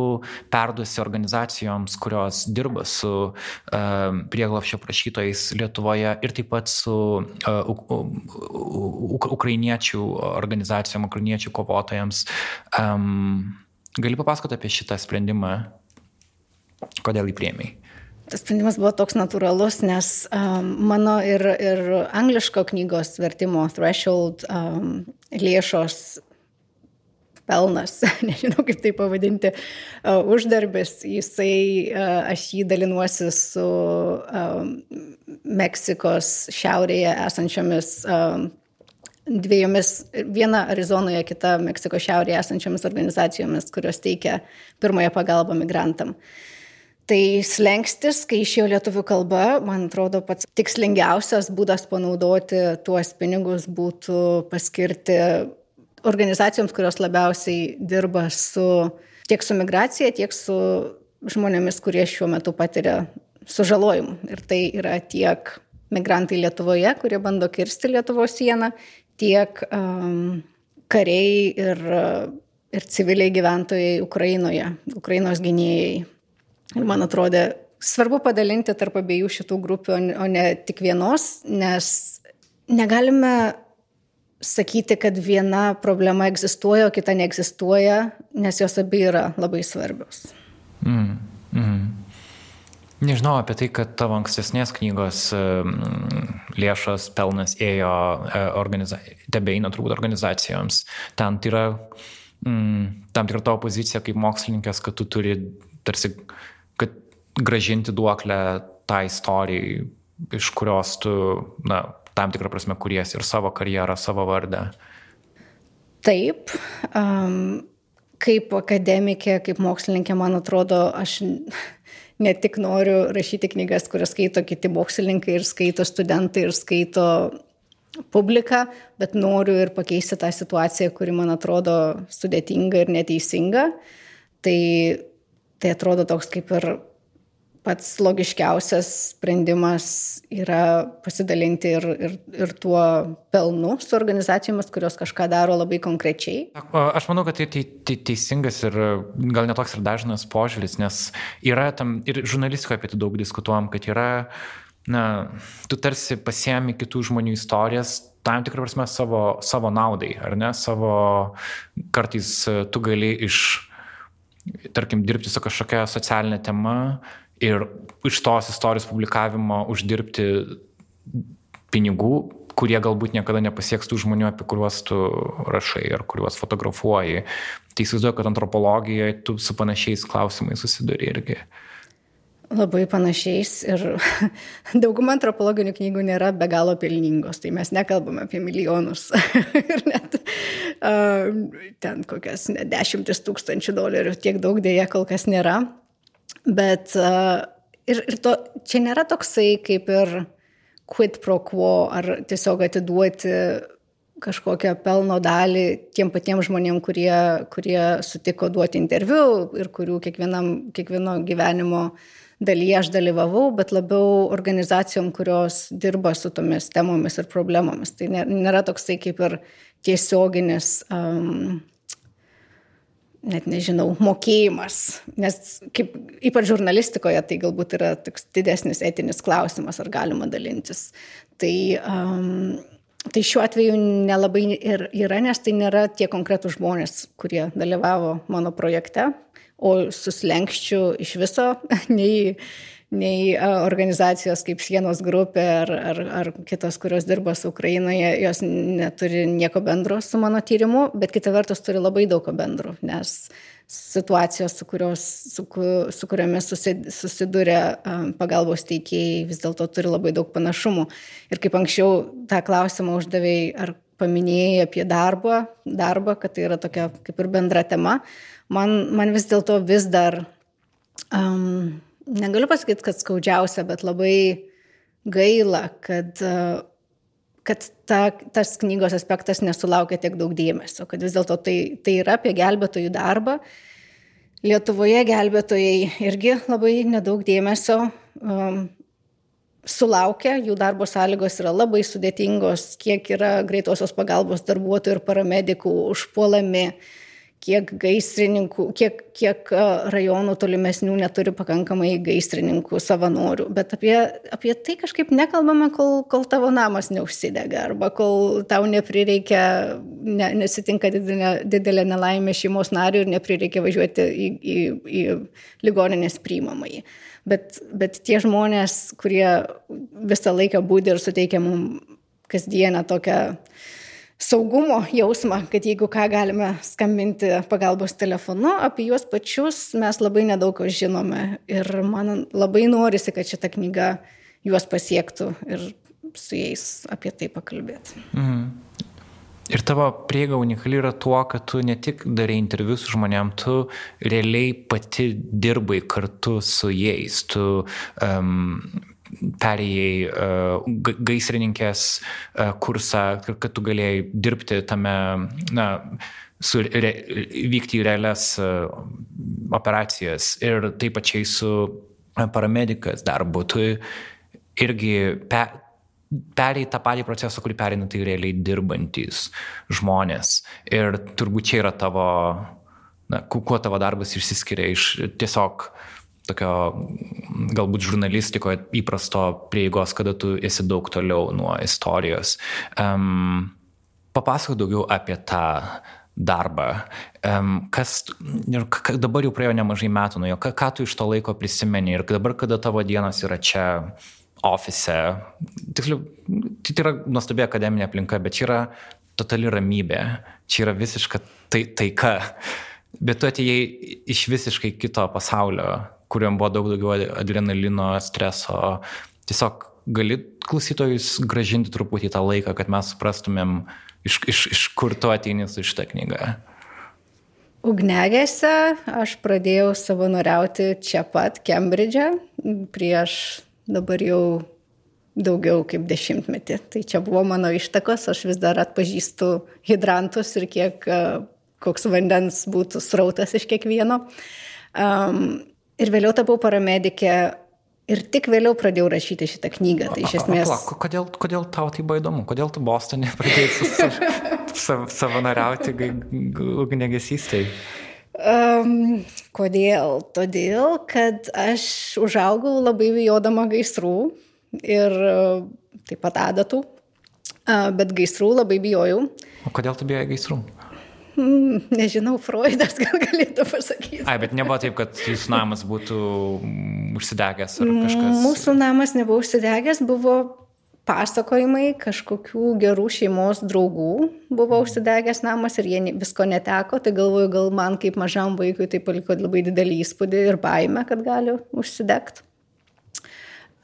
perduosi organizacijoms, kurios dirba su uh, prieglapščio prašytojais Lietuvoje ir taip pat su uh, uk ukrainiečių organizacijom, ukrainiečių kovotojams. Um, gali papasakoti apie šitą sprendimą, kodėl jį priemiai? Tas sprendimas buvo toks natūralus, nes um, mano ir, ir angliško knygos vertimo threshold um, lėšos pelnas, nežinau kaip tai pavadinti, uh, uždarbis, jisai, uh, aš jį dalinuosi su um, Meksikos šiaurėje esančiomis um, dviejomis, viena Arizonoje, kita Meksikos šiaurėje esančiomis organizacijomis, kurios teikia pirmąją pagalbą migrantam. Uh, Tai slengstis, kai išėjo lietuvių kalba, man atrodo, pats tikslingiausias būdas panaudoti tuos pinigus būtų paskirti organizacijoms, kurios labiausiai dirba su, tiek su migracija, tiek su žmonėmis, kurie šiuo metu patiria sužalojimų. Ir tai yra tiek migrantai Lietuvoje, kurie bando kirsti Lietuvos sieną, tiek um, kariai ir, ir civiliai gyventojai Ukrainoje, Ukrainos gynėjai Ir man atrodė svarbu padalinti tarp abiejų šitų grupių, o ne tik vienos, nes negalime sakyti, kad viena problema egzistuoja, o kita neegzistuoja, nes jos abi yra labai svarbios. Mm, mm. Nežinau apie tai, kad tavo ankstesnės knygos lėšas, pelnas ėjo, e, organiza... tebeina turbūt organizacijoms. Ten tai yra mm, tam tikra tavo pozicija kaip mokslininkės, kad tu turi tarsi gražinti duoklę tą tai istorijai iš kurios tu, na, tam tikrą prasme kuries ir savo karjerą, savo vardą. Taip, um, kaip akademikė, kaip mokslininkė, man atrodo, aš ne tik noriu rašyti knygas, kurias skaito kiti mokslininkai ir skaito studentai ir skaito publiką, bet noriu ir pakeisti tą situaciją, kuri man atrodo sudėtinga ir neteisinga. Tai, tai atrodo toks kaip ir pats logiškiausias sprendimas yra pasidalinti ir, ir, ir tuo pelnu su organizacijomis, kurios kažką daro labai konkrečiai. Aš manau, kad tai, tai, tai teisingas ir gal netoks ir dažnas požiūris, nes yra tam ir žurnalistikoje apie tai daug diskutuojam, kad yra, na, tu tarsi pasiemi kitų žmonių istorijas tam tikrą prasme savo, savo naudai, ar ne, savo kartais tu gali iš, tarkim, dirbti su kažkokia socialinė tema ir iš tos istorijos publikavimo uždirbti pinigų, kurie galbūt niekada nepasieks tų žmonių, apie kuriuos tu rašai ar kuriuos fotografuoji. Tai įsivaizduoju, kad antropologijoje tu su panašiais klausimais susiduri irgi. Labai panašiais ir dauguma antropologinių knygų nėra be galo pelningos, tai mes nekalbame apie milijonus ir net uh, ten kokias ne, dešimtis tūkstančių dolerių, tiek daug dėja kol kas nėra. Bet ir, ir to, čia nėra toksai kaip ir quid pro quo ar tiesiog atiduoti kažkokią pelno dalį tiem patiems žmonėm, kurie, kurie sutiko duoti interviu ir kurių kiekvieno gyvenimo dalyje aš dalyvavau, bet labiau organizacijom, kurios dirba su tomis temomis ir problemomis. Tai nėra toksai kaip ir tiesioginis um, net nežinau, mokėjimas, nes kaip, ypač žurnalistikoje tai galbūt yra toks didesnis etinis klausimas, ar galima dalintis. Tai, um, tai šiuo atveju nelabai ir yra, nes tai nėra tie konkretūs žmonės, kurie dalyvavo mano projekte, o suslenkščių iš viso nei nei organizacijos kaip Sienos grupė ar, ar, ar kitos, kurios dirba su Ukrainoje, jos neturi nieko bendro su mano tyrimu, bet kita vertus turi labai daug bendro, nes situacijos, su, kurios, su, su kuriomis susiduria pagalbos teikėjai, vis dėlto turi labai daug panašumų. Ir kaip anksčiau tą klausimą uždavėjai, ar paminėjai apie darbą, darbą, kad tai yra tokia kaip ir bendra tema, man, man vis dėlto vis dar um, negaliu pasakyti, kad skaudžiausia, bet labai gaila, kad, kad ta, tas knygos aspektas nesulaukia tiek daug dėmesio, kad vis dėlto tai, tai yra apie gelbėtojų darbą. Lietuvoje gelbėtojai irgi labai nedaug dėmesio um, sulaukia, jų darbo sąlygos yra labai sudėtingos, kiek yra greitosios pagalbos darbuotojų ir paramedikų užpuolami, uh, kiek gaisrininkų, kiek, kiek rajonų tolimesnių neturi pakankamai gaisrininkų savanorių. Bet apie, apie tai kažkaip nekalbame, kol, kol tavo namas neužsidega arba kol tau neprireikia, ne, nesitinka didelė, didelė nelaimė šeimos narių ir neprireikia važiuoti į, į, į ligoninės priimamai. Bet, bet tie žmonės, kurie visą laiką būdi ir suteikia mums kasdieną tokią saugumo jausmą, kad jeigu ką galime skambinti pagalbos telefonu, apie juos pačius mes labai nedaug žinome. Ir man labai norisi, kad šita knyga juos pasiektų ir su jais apie tai pakalbėti. Mhm. Ir tavo prieiga unikali yra tuo, kad tu ne tik darai interviu su žmonėm, tu realiai pati dirbai kartu su jais. Tu um, perėjai uh, gaisrininkės uh, kursą, kad tu galėjai dirbti tame, na, su, re, vykti į realias uh, operacijas ir taip pačiai su paramedikas darbu. Tu irgi pe, perėjai tą patį procesą, kurį pereina tai realiai dirbantis žmonės. Ir turbūt čia yra tavo, na, kuo tavo darbas išsiskiria iš tiesiog tokio galbūt žurnalistikoje įprasto prieigos, kada tu esi daug toliau nuo istorijos. Um, papasakok daugiau apie tą darbą. Um, kas, ir dabar jau praėjo nemažai metų nuo jo, ką, ką tu iš to laiko prisimeni ir dabar, kada tavo dienos yra čia ofise, tiksliau, tai yra nuostabi akademinė aplinka, bet čia yra totali ramybė, čia yra visiška tai, taika, bet tu atėjai iš visiškai kito pasaulio kuriuom buvo daug daugiau adrenalino, streso. Tiesiog gali klausytojus gražinti truputį tą laiką, kad mes suprastumėm, iš, iš, iš kur tu ateini su šitą knygą? Ugnegėse aš pradėjau savanoriauti čia pat, Kembridže, prieš dabar jau daugiau kaip dešimtmetį. Tai čia buvo mano ištakos, aš vis dar atpažįstu hidrantus ir kiek, koks vandens būtų srautas iš kiekvieno. Um, ir vėliau tapau paramedikė Ir tik vėliau pradėjau rašyti šitą knygą. Tai iš esmės. Pala, kodėl, kodėl tau tai buvo įdomu? Kodėl tu Bostonė pradėjai savanoriauti ugnegesystai? Um, kodėl? Todėl, kad aš užaugau labai bijodama gaisrų ir taip pat adatų, bet gaisrų labai bijojau. O kodėl tu bijojai gaisrų? Nežinau, Freudas gal galėtų pasakyti. Ai, bet nebuvo taip, kad jūsų namas būtų užsidegęs ar kažkas. Mūsų namas nebuvo užsidegęs, buvo pasakojimai kažkokių gerų šeimos draugų buvo užsidegęs namas ir jie visko neteko, tai galvoju, gal man kaip mažam vaikui tai paliko labai didelį įspūdį ir baimę, kad gali užsidegti.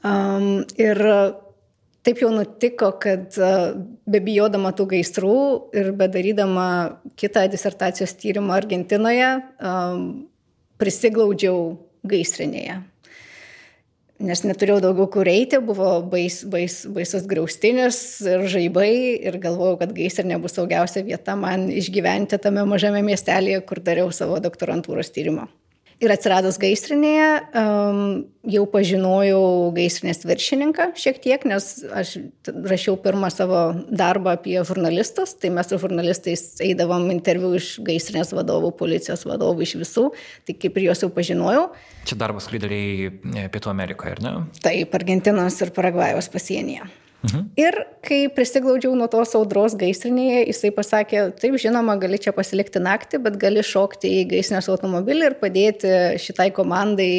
Um, ir taip jau nutiko, kad bebijodama tų gaisrų ir bedarydama kitą disertacijos tyrimą Argentinoje, um, prisiglaudžiau gaisrinėje. Nes neturėjau daugiau kur eiti, buvo bais, bais, baisas graustinis ir žaibai ir galvojau, kad gaisrinė bus saugiausia vieta man išgyventi tame mažame miestelėje, kur dariau savo doktorantūros tyrimą. Ir atsiradus gaisrinėje, um, jau pažinojau gaisrinės viršininką šiek tiek, nes aš rašiau pirmą savo darbą apie žurnalistus, tai mes su žurnalistais eidavom interviu iš gaisrinės vadovų, policijos vadovų, iš visų, tai kaip ir juos jau pažinojau. Čia darbas, darėjai Pietų Amerikoje, ar ne? Taip, Argentinos ir Paragvajos pasienyje. Mhm. Ir kai prisiglaudžiau nuo tos audros gaisrinėje, jisai pasakė, taip žinoma, gali čia pasilikti naktį, bet gali šokti į gaisrinės automobilį ir padėti šitai komandai,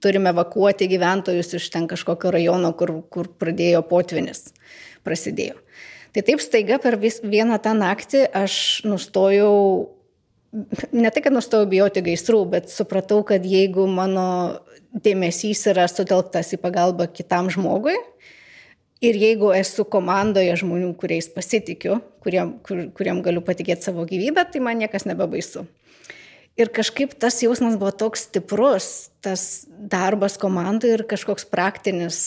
turime evakuoti gyventojus iš ten kažkokio rajono, kur, kur pradėjo potvinis, prasidėjo. Tai taip staiga per vis, vieną tą naktį aš nustojau, ne tai, kad nustojau bijoti gaisrų, bet supratau, kad jeigu mano dėmesys yra sutelktas į pagalbą kitam žmogui, Ir jeigu esu komandoje žmonių, kuriais pasitikiu, kuriem, kur, kuriem galiu patikėti savo gyvybę, tai man niekas nebebaisu. Ir kažkaip tas jausmas buvo toks stiprus, tas darbas komandai ir kažkoks praktinis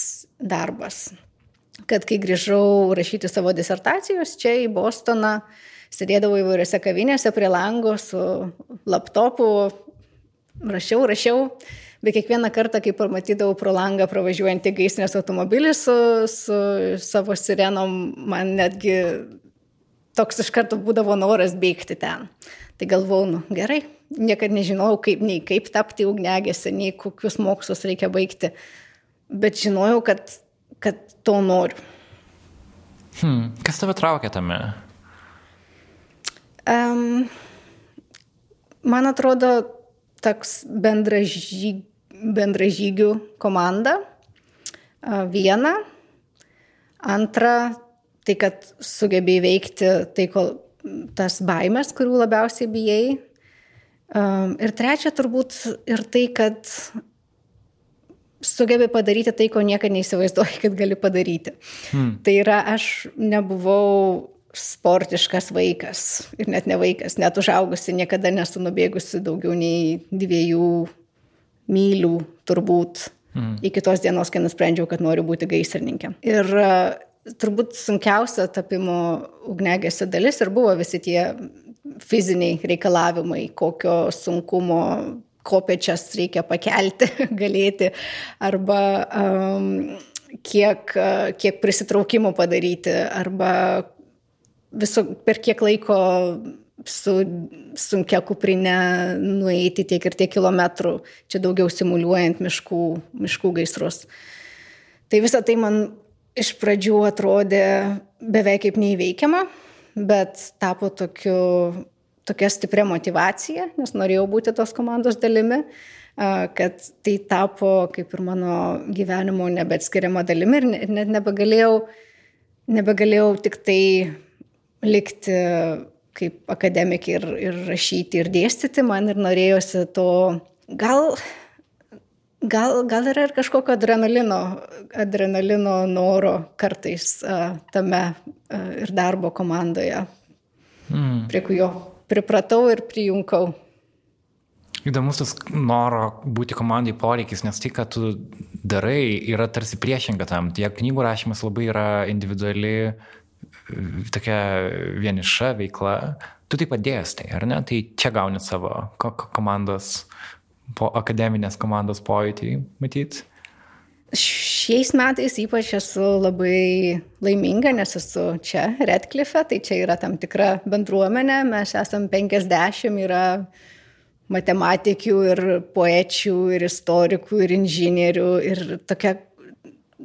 darbas. Kad kai grįžau rašyti savo disertacijos čia į Bostoną, sėdėdavau įvairiose kavinėse prie lango su laptopu, rašiau, rašiau bet kiekvieną kartą, kai pamatydavau pro langą pravažiuojantį gaisrinės automobilį su, su savo sirenom, man netgi toks iš karto būdavo noras bėgti ten. Tai galvau, nu gerai, niekada nežinojau, kaip, nei kaip tapti ugnegėse, nei kokius mokslus reikia baigti, bet žinojau, kad, kad to noriu. Hmm, kas tave traukia tame? Um, man atrodo, toks bendražyg, bendražygių komandą. Viena. Antra, tai kad sugebėjai veikti tai, kol tas baimės, kurių labiausiai bijai. Ir trečia, turbūt ir tai, kad sugebi padaryti tai, ko niekada neįsivaizduoji, kad gali padaryti. Hmm. Tai yra, aš nebuvau sportiškas vaikas ir net ne vaikas, net užaugusi, niekada nesu nubėgusi daugiau nei dviejų mylių turbūt mm. iki tos dienos, kai nusprendžiau, kad noriu būti gaisrininkė. Ir uh, turbūt sunkiausia tapimo ugnegėse dalis ir buvo visi tie fiziniai reikalavimai, kokio sunkumo kopečias reikia pakelti, galėti, arba um, kiek, kiek prisitraukimų padaryti, arba viso, per kiek laiko su sunkia kuprinė nueiti tiek ir tiek kilometrų, čia daugiau simuliuojant miškų, miškų gaisrus. Tai visa tai man iš pradžių atrodė beveik kaip neįveikiama, bet tapo tokiu, tokia stipria motivacija, nes norėjau būti tos komandos dalimi, kad tai tapo kaip ir mano gyvenimo nebeatskiriama dalimi ir net nebegalėjau, nebegalėjau tik tai likti kaip akademikė ir, ir rašyti ir dėstyti, man ir norėjosi to, gal, gal, gal yra ir kažkokio adrenalino, adrenalino noro kartais uh, tame uh, ir darbo komandoje, mm. prie kurio pripratau ir prijungau. Įdomus tas noro būti komandai poreikis, nes tai, ką tu darai, yra tarsi priešinga tam. Tiek knygų rašymas labai yra individuali, tokia vieniša veikla. Tu taip pat dėstai, ar ne? Tai čia gauni savo komandos, po akademinės komandos pojūtį, matyt. Šiais metais ypač esu labai laiminga, nes esu čia, Redcliffe, tai čia yra tam tikra bendruomenė, mes esam 50, yra matematikių ir poečių ir istorikų ir inžinierių ir tokia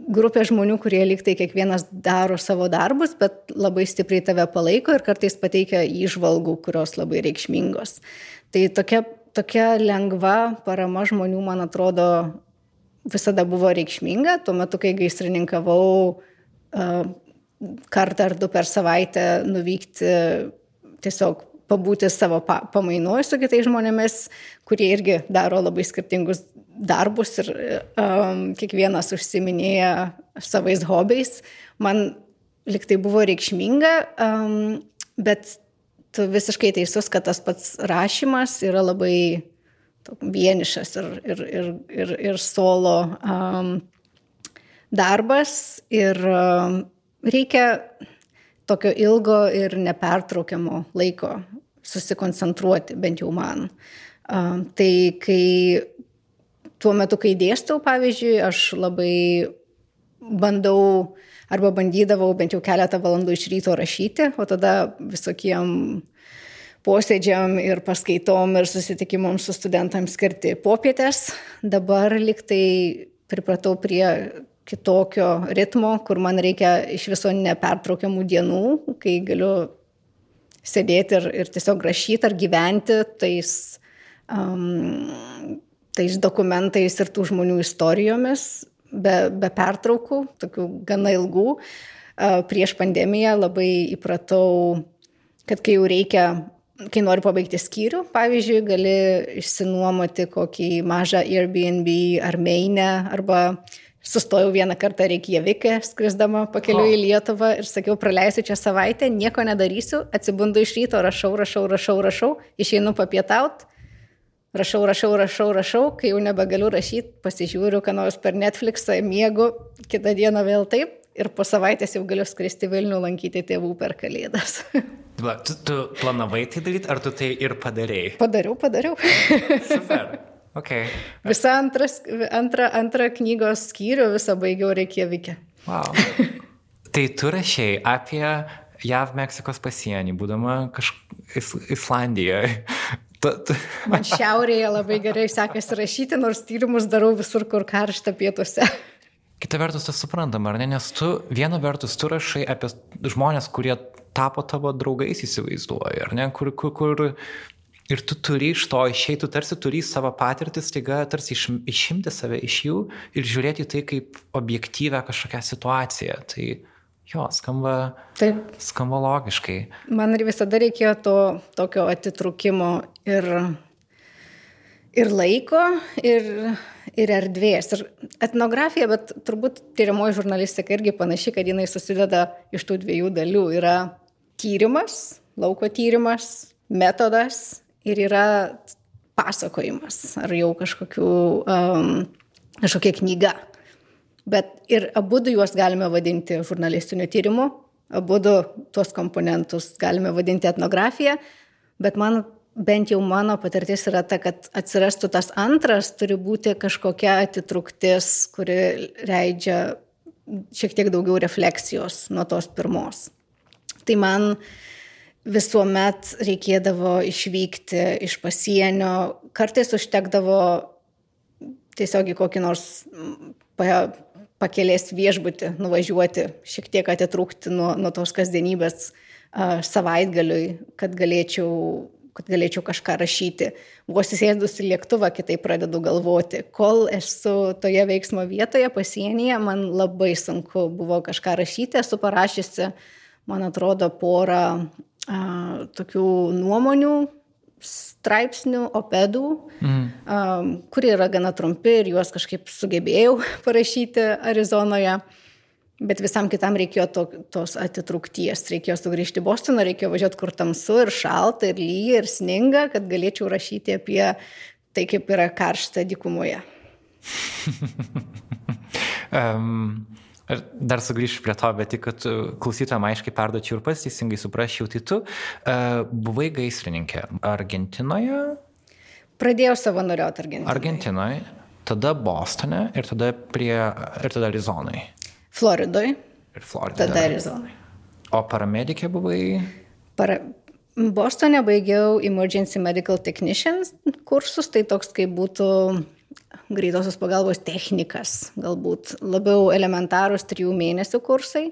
grupė žmonių, kurie liktai kiekvienas daro savo darbus, bet labai stipriai tave palaiko ir kartais pateikia įžvalgų, kurios labai reikšmingos. Tai tokia, tokia lengva parama žmonių, man atrodo, visada buvo reikšminga. Tuo metu, kai gaisrininkavau, kartą ar du per savaitę nuvykti tiesiog pabūti savo pa, pamainoj su kitais žmonėmis, kurie irgi daro labai skirtingus darbus ir um, kiekvienas užsiminėja savais hobiais. Man liktai buvo reikšminga, um, bet tu visiškai teisus, kad tas pats rašymas yra labai vienišas ir, ir, ir, ir, ir solo um, darbas ir um, reikia tokio ilgo ir nepertraukiamo laiko susikoncentruoti, bent jau man. Tai kai tuo metu, kai dėstau, pavyzdžiui, aš labai bandau arba bandydavau bent jau keletą valandų iš ryto rašyti, o tada visokiem posėdžiam ir paskaitom ir susitikimom su studentams skirti popietės. Dabar liktai pripratau prie kitokio ritmo, kur man reikia iš viso nepertraukiamų dienų, kai galiu sėdėti ir, ir tiesiog rašyti ar gyventi tais, um, tais dokumentais ir tų žmonių istorijomis be, be pertraukų, tokių gana ilgų. Prieš pandemiją labai įpratau, kad kai jau reikia kai nori pabaigti skyrių, pavyzdžiui, gali išsinuomoti kokį mažą Airbnb ar mainę arba Sustojau vieną kartą Reikjavike, skrisdama pakeliu į Lietuvą ir sakiau, praleisiu čia savaitę, nieko nedarysiu, atsibundu iš ryto, rašau, rašau, rašau, rašau, išeinu papietaut, rašau, rašau, rašau, rašau, kai jau nebegaliu rašyti, pasižiūriu, ką nors per Netflixą, miegu, kitą dieną vėl taip ir po savaitės jau galiu skristi Vilnių lankyti tėvų per Kalėdas. Tu, tu planavai tai daryti, ar tu tai ir padarėjai? Padariau, padariau. Super. Okay. Visą antras, antrą, antrą knygos skyrių visą baigiau Reikjavike. Wow. tai tu rašiai apie JAV Meksikos pasienį, būdama kažkur Islandijoje. Tu, tu. Man šiaurėje labai gerai sekasi rašyti, nors tyrimus darau visur, kur karšta pietuose. Kita vertus, tas suprantama, ar ne? Nes tu viena vertus tu rašai apie žmonės, kurie tapo tavo draugais, įsivaizduoji, ar ne? Kur, kur, kur Ir tu turi iš to išeiti, tu tarsi turi savo patirtį, staiga tarsi iš, išimti save iš jų ir žiūrėti tai kaip objektyvę kažkokią situaciją. Tai jo, skamba, Taip. skamba logiškai. Man ir visada reikėjo to tokio atitrukimo ir, ir laiko, ir, ir erdvės. Ir etnografija, bet turbūt tyriamoji žurnalistika irgi panaši, kad jinai susideda iš tų dviejų dalių. Yra tyrimas, lauko tyrimas, metodas ir yra pasakojimas ar jau kažkokių, um, kažkokia knyga. Bet ir abu juos galime vadinti žurnalistiniu tyrimu, abu tuos komponentus galime vadinti etnografija, bet man bent jau mano patirtis yra ta, kad atsirastų tas antras, turi būti kažkokia atitruktis, kuri leidžia šiek tiek daugiau refleksijos nuo tos pirmos. Tai man visuomet reikėdavo išvykti iš pasienio, kartais užtekdavo tiesiog į kokį nors pakelės viešbutį nuvažiuoti, šiek tiek atitrūkti nuo, nuo tos kasdienybės uh, savaitgaliui, kad galėčiau, kad galėčiau kažką rašyti. Vos įsėdus į lėktuvą, kitaip pradedu galvoti. Kol esu toje veiksmo vietoje, pasienyje, man labai sunku buvo kažką rašyti, esu parašysi, man atrodo, porą tokių nuomonių straipsnių, opedų, mm. um, kurie yra gana trumpi ir juos kažkaip sugebėjau parašyti Arizonoje. Bet visam kitam reikėjo to, tos atitrukties, reikėjo sugrįžti į Bostoną, reikėjo važiuoti kur tamsu ir šalta ir lyja ir sninga, kad galėčiau rašyti apie tai, kaip yra karšta dykumoje. um, dar sugrįšiu prie to, bet tik, kad klausytojams aiškiai perduočiau ir pats teisingai suprasčiau, tai tu uh, buvai gaisrininkė Argentinoje? Pradėjau savanoriauti Argentinoje. Argentinoje, tada Bostone ir tada, prie, ir tada Arizonai. Floridoje. Ir Floridoje. Tada Arizonai. O paramedikė buvai? Para... Bostone baigiau Emergency Medical Technicians kursus, tai toks kaip būtų greitosios pagalbos technikas, galbūt labiau elementarūs trijų mėnesių kursai.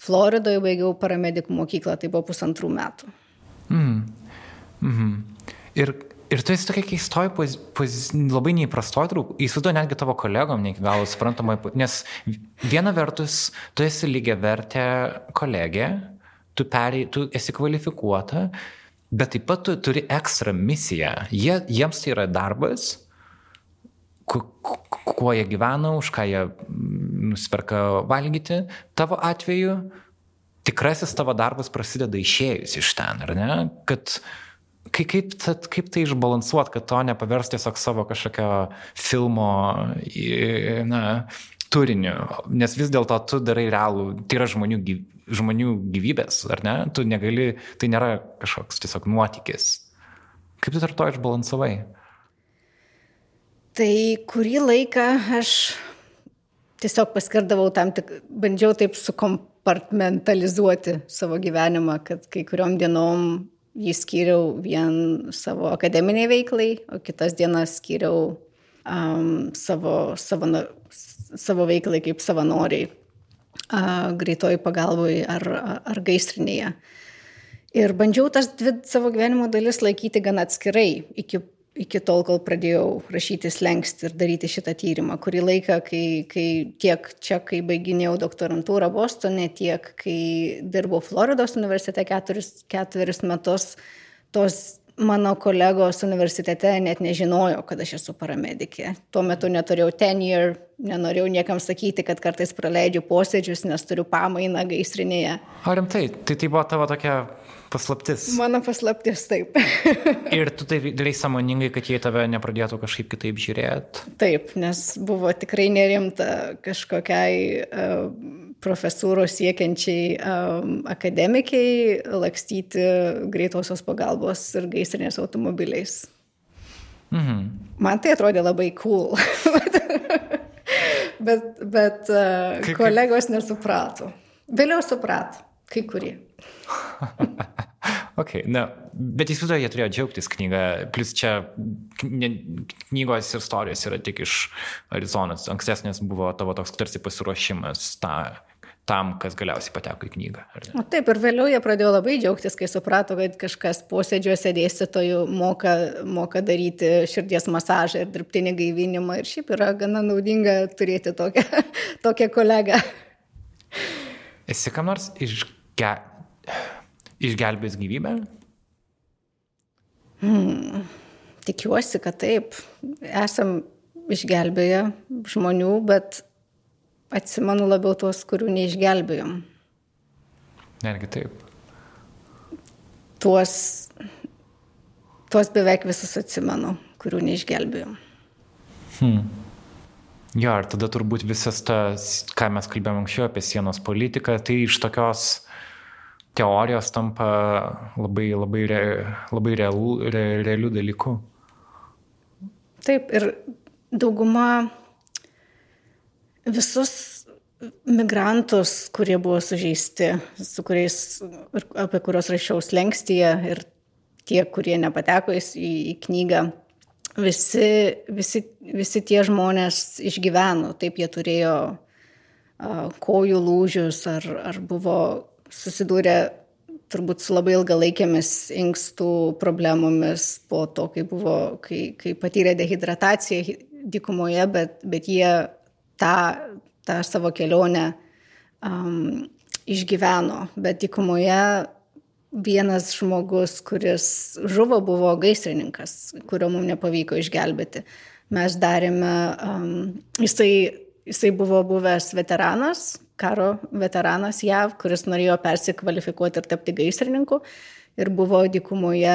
Floridoje baigiau paramedikų mokyklą, tai buvo pusantrų metų. Mm. Mm -hmm. Ir, ir tu esi tokia keistoj, poz, poz, labai neįprastoj, įsivaizduoju netgi tavo kolegom, ne iki galo suprantamai, nes viena vertus, tu esi lygia vertė kolegė, tu, perė, tu esi kvalifikuota, bet taip pat tu turi ekstra misiją. Jie, jiems tai yra darbas, kuo jie gyvena, už ką jie mm, nusperka valgyti. Tavo atveju tikrasis tavo darbas prasideda išėjus iš ten, ar ne? Kad kaip, kaip, kaip tai išbalansuot, kad to nepaversti tiesiog savo kažkokio filmo na, turiniu, nes vis dėlto tu darai realų, tai yra žmonių, žmonių gyvybės, ar ne? Tu negali, tai nėra kažkoks tiesiog nuotykis. Kaip tu tarp to išbalansavai? Tai kurį laiką aš tiesiog paskirdavau tam tik, bandžiau taip sukompartmentalizuoti savo gyvenimą, kad kai kuriuom dienom jį skyriau vien savo akademiniai veiklai, o kitas dienas skyriau um, savo, savo, savo veiklai kaip savanoriai uh, greitoji pagalboj ar, ar gaisrinėje. Ir bandžiau tas dvi savo gyvenimo dalis laikyti gan atskirai iki iki tol, kol pradėjau rašyti slengsti ir daryti šitą tyrimą. Kurį laiką, kai, kai tiek čia, kai baiginėjau doktorantūrą Bostone, tiek kai dirbau Floridos universitete keturis, keturis metus, tos mano kolegos universitete net nežinojo, kad aš esu paramedikė. Tuo metu neturėjau tenure, nenorėjau niekam sakyti, kad kartais praleidžiu posėdžius, nes turiu pamainą gaisrinėje. Ar rimtai, tai tai buvo tavo tokia Paslaptis. Mano paslaptis, taip. ir tu tai darai samoningai, kad jie tave nepradėtų kažkaip kitaip žiūrėti? Taip, nes buvo tikrai nerimta kažkokiai uh, profesūros siekiančiai um, akademikiai lakstyti greitosios pagalbos ir gaisrinės automobiliais. Mhm. Man tai atrodė labai cool. bet bet uh, kolegos nesuprato. Vėliau suprato, kai kurie. ok, na, bet įsivaizduoju, jie turėjo džiaugtis knygą, plus čia knygos istorijos yra tik iš Arizonos, ankstesnės buvo tavo toks tarsi pasiruošimas tą tam, kas galiausiai pateko į knygą. O taip, ir vėliau jie pradėjo labai džiaugtis, kai suprato, kad kažkas posėdžiuose dėstytojų moka, moka daryti širdies masažą ir dirbtinį gaivinimą. Ir šiaip yra gana naudinga turėti tokią, tokią kolegą. Esi kam nors išge išgelbės gyvybę? Hmm, tikiuosi, kad taip. Esam išgelbėję žmonių, bet atsimenu labiau tuos, kurių neišgelbėjom. Netgi taip. Tuos, tuos beveik visus atsimenu, kurių neišgelbėjom. Hmm. Jo, ir tada turbūt visas tas, ką mes kalbėjome anksčiau apie sienos politiką, tai iš tokios teorijos tampa labai, labai, re, labai realų, re, realių dalykų. Taip, ir dauguma visus migrantus, kurie buvo sužeisti, su kuriais, apie kuriuos rašiau slengstyje ir tie, kurie nepateko į, į knygą, visi, visi, visi tie žmonės išgyveno, taip jie turėjo kojų lūžius ar, ar buvo susidūrė turbūt su labai ilgalaikėmis inkstų problemomis po to, kai, buvo, kai, kai patyrė dehidrataciją dykumoje, bet, bet jie tą, tą savo kelionę um, išgyveno. Bet dykumoje vienas žmogus, kuris žuvo, buvo gaisrininkas, kurio mums nepavyko išgelbėti. Mes darėme, um, jisai, jisai buvo buvęs veteranas, karo veteranas JAV, kuris norėjo persikvalifikuoti ir tapti gaisrininku. Ir buvo dykumoje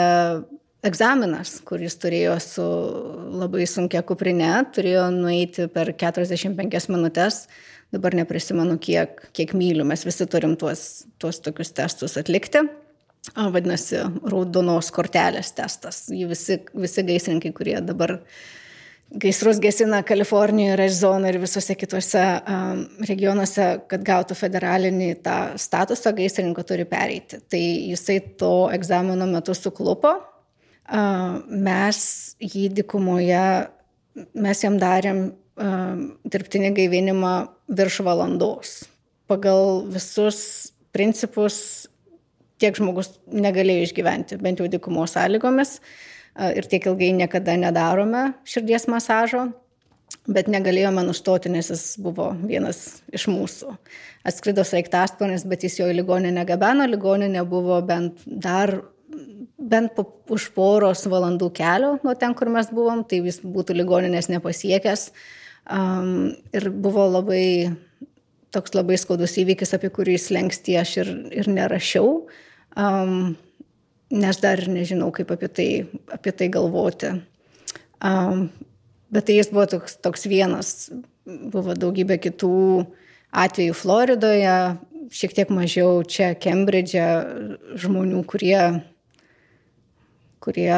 egzaminas, kuris turėjo su labai sunkia kuprinė, turėjo nueiti per 45 minutės, dabar neprisimenu, kiek, kiek mylių, mes visi turim tuos, tuos tokius testus atlikti. Vadinasi, raudonos kortelės testas. Jį visi, visi gaisrininkai, kurie dabar gaisrus gesina Kalifornijoje, Arizonoje ir visose kitose um, regionuose, kad gautų federalinį tą statusą, gaisrininko turi pereiti. Tai jisai to egzamino metu suklupo, mes jį dikumoje, mes jam darėm dirbtinį gaivinimą virš valandos. Pagal visus principus tiek žmogus negalėjo išgyventi, bent jau dikumos sąlygomis. Ir tiek ilgai niekada nedarome širdies masažo, bet negalėjome nustoti, nes jis buvo vienas iš mūsų. Atskrido sraigtasparnis, bet jis jo į ligoninę gabeno, ligoninė buvo bent dar bent po, už poros valandų kelio nuo ten, kur mes buvom, tai jis būtų ligoninės nepasiekęs. Um, ir buvo labai toks labai skaudus įvykis, apie kurį slengsti aš ir, ir nerašiau, um, nes dar ir nežinau, kaip apie tai, apie tai galvoti. Um, bet tai jis buvo toks, toks vienas, buvo daugybė kitų atvejų Floridoje, šiek tiek mažiau čia Kembridže žmonių, kurie kurie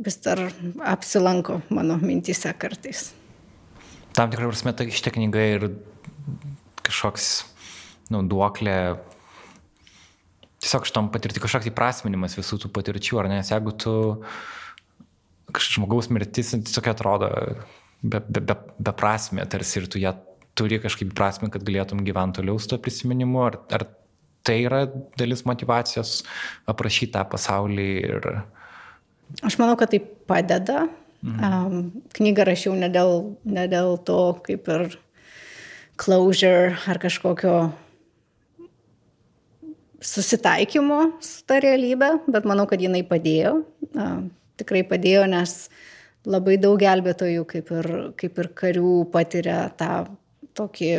vis dar apsilanko mano mintise kartais. Tam tikrą prasme, tai šitie knyga ir kažkoks, nu, duoklė, tiesiog šitam patirti kažkoks įprasminimas visų tų patirčių, ar ne, nes jeigu tu kažkoks žmogaus mirtis tiesiog atrodo beprasmė, be, be tarsi ir tu ją turi kažkaip prasme, kad galėtum gyventi toliau su to prisiminimu, ar, ar tai yra dalis motivacijos aprašyti tą pasaulį ir, Aš manau, kad tai padeda. Mhm. Um, knygą rašiau ne dėl, ne dėl to, kaip ir closure ar kažkokio susitaikymo su ta realybė, bet manau, kad jinai padėjo. Uh, tikrai padėjo, nes labai daug gelbėtojų, kaip ir, kaip ir karių, patiria tą tokį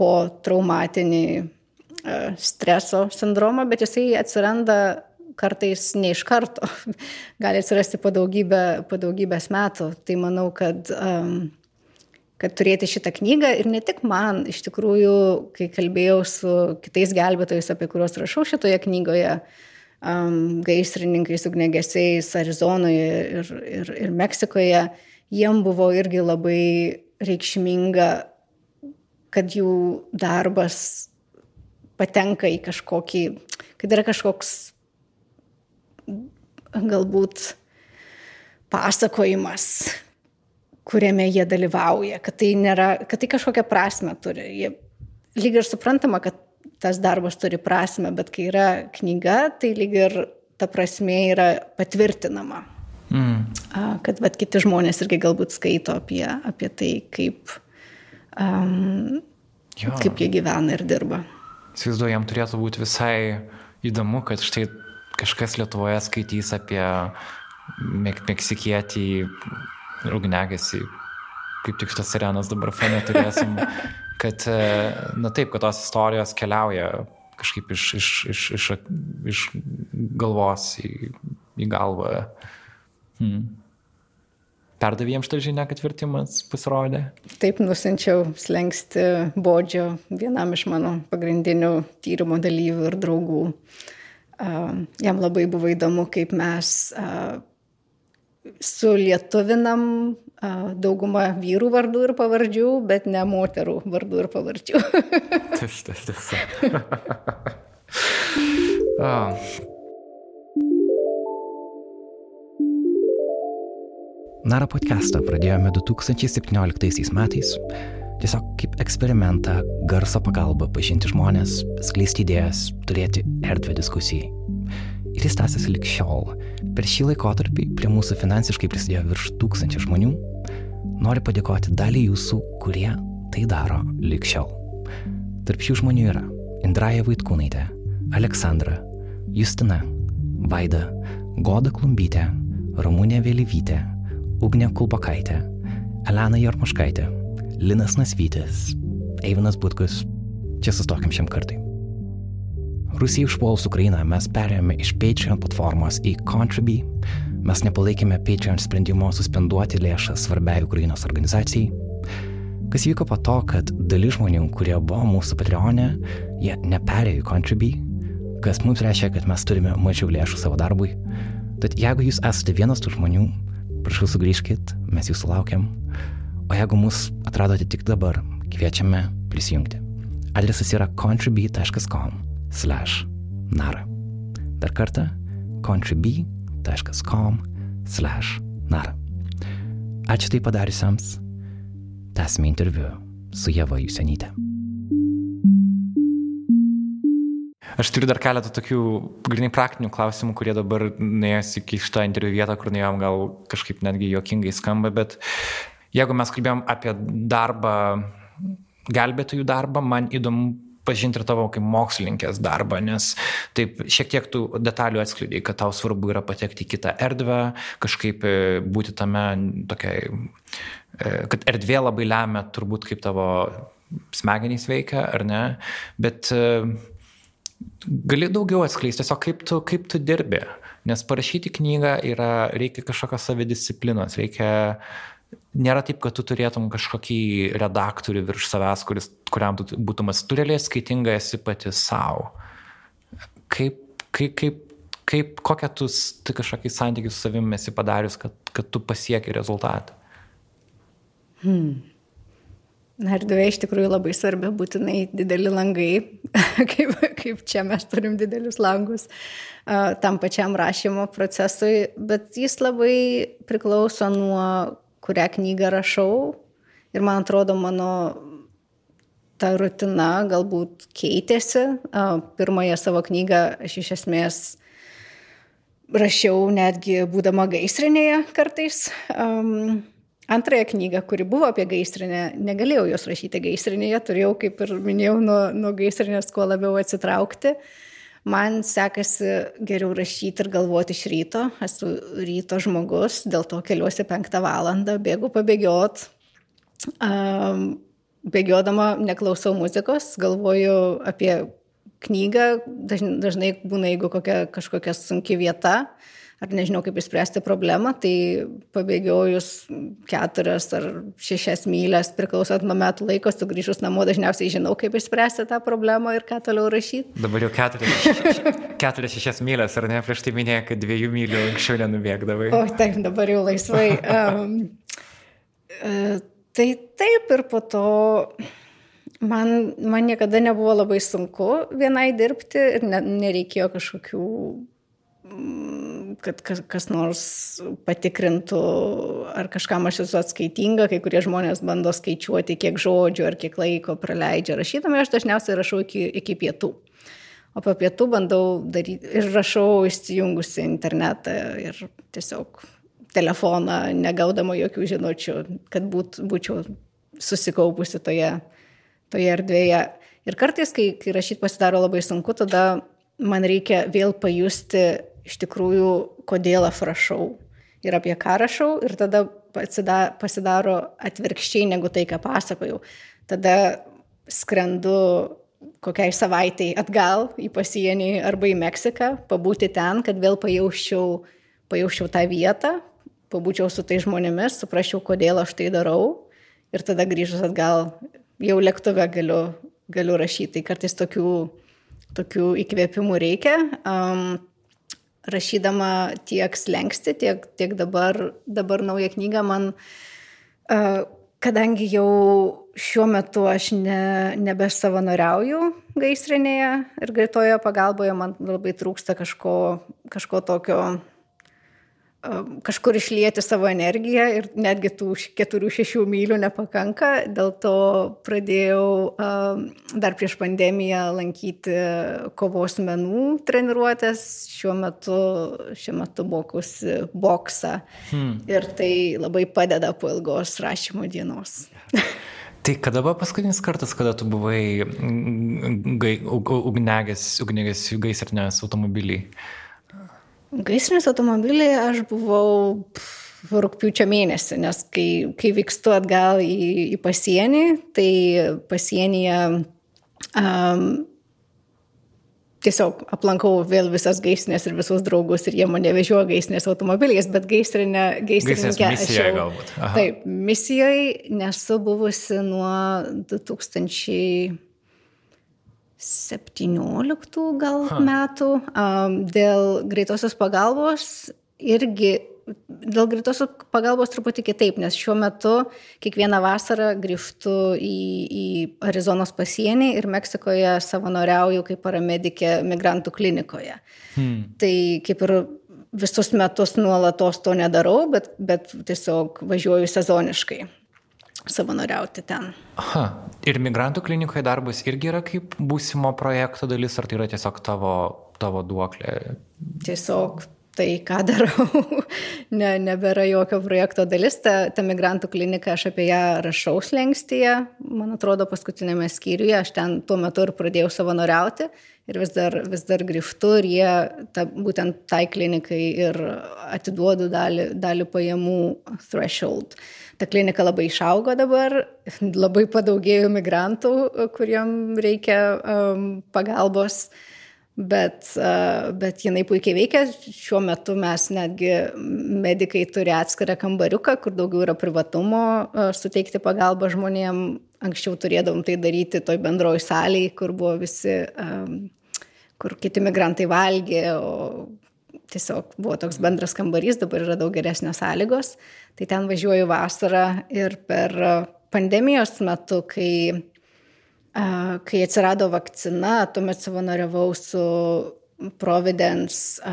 po traumatinį uh, streso sindromą, bet jisai atsiranda kartais ne iš karto, gali atsirasti po, daugybę, po daugybės metų. Tai manau, kad, um, kad turėti šitą knygą ir ne tik man, iš tikrųjų, kai kalbėjau su kitais gelbėtojais, apie kuriuos rašau šitoje knygoje, um, gaisrininkais, ugnegesiais Arizonoje ir, ir, ir Meksikoje, jiem buvo irgi labai reikšminga, kad jų darbas patenka į kažkokį, kad yra kažkoks galbūt pasakojimas, kuriame jie dalyvauja, kad tai, nėra, kad tai kažkokią prasme turi. Jie lyg ir suprantama, kad tas darbas turi prasme, bet kai yra knyga, tai lyg ir ta prasme yra patvirtinama. Mm. Kad bet kiti žmonės irgi galbūt skaito apie, apie tai, kaip, um, jo. kaip jie gyvena ir dirba. Įsivaizduoju, jam turėtų būti visai įdomu, kad štai kažkas Lietuvoje skaitys apie mek meksikietį ir ugnegesį, kaip tik šitas sirenas dabar fone turėsim, kad, e, na taip, kad tos istorijos keliauja kažkaip iš, iš, iš, iš, iš galvos į, į galvą. Hmm. Perdavėjom šitą žinią, kad vertimas pasirodė? Taip, nusinčiau slengsti bodžio vienam iš mano pagrindinių tyrimo dalyvių ir draugų. Uh, jam labai buvo įdomu, kaip mes sulietuvinam daugumą vyrų vardų ir pavardžių, bet ne moterų vardų ir pavardžių. Tas, tas. oh. Nara podcastą pradėjome 2017 metais tiesiog kaip eksperimentą, garso pagalba pažinti žmonės, skleisti idėjas, turėti erdvę diskusijai. Ir jis tęsiasi lik šiol. Per šį laikotarpį prie mūsų finansiškai prisidėjo virš tūkstančių žmonių. Noriu padėkoti dalį jūsų, kurie tai daro lik šiol. Tarp šių žmonių yra Indraja Vaitkūnaitė, Aleksandra, Justina, Vaida, Goda Klumbytė, Ramūnė Vėlyvytė, Ugnė Kulbakaitė, Elena Jarmaškaitė, Linas Nasvytis, Eivinas Butkus. Čia sustokim šiam kartui. Rusijai užpuolus Ukrainą mes perėjome iš Patreon platformos į Contribui. Mes nepalaikėme Patreon sprendimo suspenduoti lėšas svarbiai Ukrainos organizacijai. Kas vyko po to, kad dalis žmonių, kurie buvo mūsų Patreonė, jie neperėjo į Contribui, kas mums reiškia, kad mes turime mažiau lėšų savo darbui. Tad jeigu jūs esate vienas tų žmonių, prašau sugrįžkit, mes jūsų laukiam. O jeigu mus atradote tik dabar, kviečiame prisijungti. Adresas yra contribui.com slash nara. Dar kartą contribui.com slash nara. Ačiū tai padariusiems. Tęsime interviu su Jeva Jusenytė. Aš turiu dar keletą tokių grinai praktinių klausimų, kurie dabar nuėjęs iki šitą interviu vietą, kur nuėjom gal kažkaip netgi juokingai skamba, bet jeigu mes kalbėjom apie darbą, gelbėtojų darbą, man įdomu pažinti ir tavo kaip mokslininkės darbą, nes taip šiek tiek tų detalių atskleidai, kad tau svarbu yra patekti į kitą erdvę, kažkaip e, būti tame tokiai, e, kad erdvė labai lemia turbūt kaip tavo smegenys veikia, ar ne, bet e, gali daugiau atskleisti tiesiog kaip tu, kaip tu dirbi, nes parašyti knygą yra, reikia kažkokios savidisciplinos, reikia nėra taip, kad tu turėtum kažkokį redaktorių virš savęs, kuris, kuriam tu būtum tu realiai skaitinga esi pati savo. Kaip, kaip, kaip, kaip, kokią tu tai kažkokį santykių su savimi esi padarius, kad, kad tu pasieki rezultatą? Hmm. Na, erdvė iš tikrųjų labai svarbi, būtinai dideli langai, kaip, kaip čia mes turim didelius langus uh, tam pačiam rašymo procesui, bet jis labai priklauso nuo kurią knygą rašau. Ir man atrodo, mano ta rutina galbūt keitėsi. Pirmąją savo knygą aš iš esmės rašiau netgi būdama gaisrinėje kartais. Um, antrąją knygą, kuri buvo apie gaisrinę, negalėjau jos rašyti gaisrinėje, turėjau, kaip ir minėjau, nuo, nuo gaisrinės kuo labiau atsitraukti. Uh, Man sekasi geriau rašyti ir galvoti iš ryto. Esu ryto žmogus, dėl to keliuosi penktą valandą, bėgu pabėgiot. Um, bėgiodama neklausau muzikos, galvoju apie knygą, dažnai, būna, jeigu kokia kažkokia sunki vieta, uh, ar nežinau, kaip išspręsti problemą, tai pabėgiojus keturias ar šešias mylės, priklausant nuo metų laiko, sugrįžus namo, dažniausiai žinau, kaip išspręsti tą problemą ir ką toliau rašyti. Dabar jau keturias, keturias šešias mylės, ar ne, prieš tai minėjai, kad dviejų mylių anksčiau nenubėgdavai. O taip, dabar jau laisvai. Um, uh, tai taip ir po to man, man niekada nebuvo labai sunku vienai dirbti ir ne, nereikėjo kažkokių kad kas, nors patikrintų, ar kažkam aš esu atskaitinga, kai kurie žmonės bando skaičiuoti, kiek žodžių ar kiek laiko praleidžia rašydami, aš dažniausiai rašau iki, iki pietų. O po pietų bandau daryti ir rašau išsijungusi internetą ir tiesiog telefoną, negaudama jokių žinučių, kad būt, būčiau susikaupusi toje, toje erdvėje. Ir kartais, kai, kai rašyti pasidaro labai sunku, tada man reikia vėl pajusti iš tikrųjų, kodėl aš rašau ir apie ką rašau, ir tada pasidaro atvirkščiai negu tai, ką pasakojau. Tada skrendu kokiai savaitai atgal į pasienį arba į Meksiką, pabūti ten, kad vėl pajausčiau, pajausčiau tą vietą, pabūčiau su tai žmonėmis, suprasčiau, kodėl aš tai darau ir tada grįžus atgal jau lėktuve galiu, galiu rašyti. Tai kartais tokių, tokių įkvėpimų reikia. Um, rašydama tiek slengsti, tiek, tiek dabar, dabar naują knygą man, kadangi jau šiuo metu aš ne, nebesavanoriauju gaisrinėje ir greitojo pagalboje, man labai trūksta kažko, kažko tokio kažkur išlieti savo energiją ir netgi tų keturių, šešių mylių nepakanka. Dėl to pradėjau dar prieš pandemiją lankyti kovos menų treniruotės. Šiuo metu, šiuo metu mokusi boksą. Hmm. Ir tai labai padeda po ilgos rašymo dienos. Tai kada buvo paskutinis kartas, kada tu buvai gai, ugnegas, ugnegas gaisrinės automobiliai? Gaisrinės automobiliai aš buvau rūpiučio mėnesį, nes kai, kai vykstu atgal į, į pasienį, tai pasienyje um, tiesiog aplankau vėl visas gaisrinės ir visus draugus ir jie mane vežioja gaisrinės automobiliais, bet gaisrinė, gaisrininkė. Misijoje galbūt. Aha. Taip, misijoje nesu buvusi nuo 2000. 17 gal ha. metų dėl greitosios pagalbos irgi dėl greitosios pagalbos truputį kitaip, nes šiuo metu kiekvieną vasarą grįžtu į, į Arizonos pasienį ir Meksikoje savanoriauju kaip paramedikė migrantų klinikoje. Hmm. Tai kaip ir visus metus nuolatos to nedarau, bet, bet tiesiog važiuoju sezoniškai savanoriauti ten. Aha. Ir migrantų klinikoje darbas irgi yra kaip būsimo projekto dalis, ar tai yra tiesiog tavo, tavo duoklė? Tiesiog tai, ką darau, ne, nebėra jokio projekto dalis. Ta, ta migrantų klinika, aš apie ją rašau slengstyje, man atrodo, paskutinėme skyriuje, aš ten tuo metu ir pradėjau savanoriauti ir vis dar, vis dar grįžtu ir jie ta, būtent tai klinikai ir atiduodu dalį, dalį pajamų threshold. Ta klinika labai išaugo dabar, labai padaugėjo migrantų, kuriem reikia um, pagalbos, bet, uh, bet jinai puikiai veikia. Šiuo metu mes netgi medikai turi atskirą kambariuką, kur daugiau yra privatumo uh, suteikti pagalbą žmonėm. Anksčiau turėdavom tai daryti toj bendroji salėje, kur buvo visi um, kur kiti migrantai valgė, o tiesiog buvo toks bendras kambarys, dabar yra daug geresnės sąlygos. Tai ten važiuoju vasarą ir per pandemijos metu, kai, kai atsirado vakcina, tuomet savanoriavau su Providence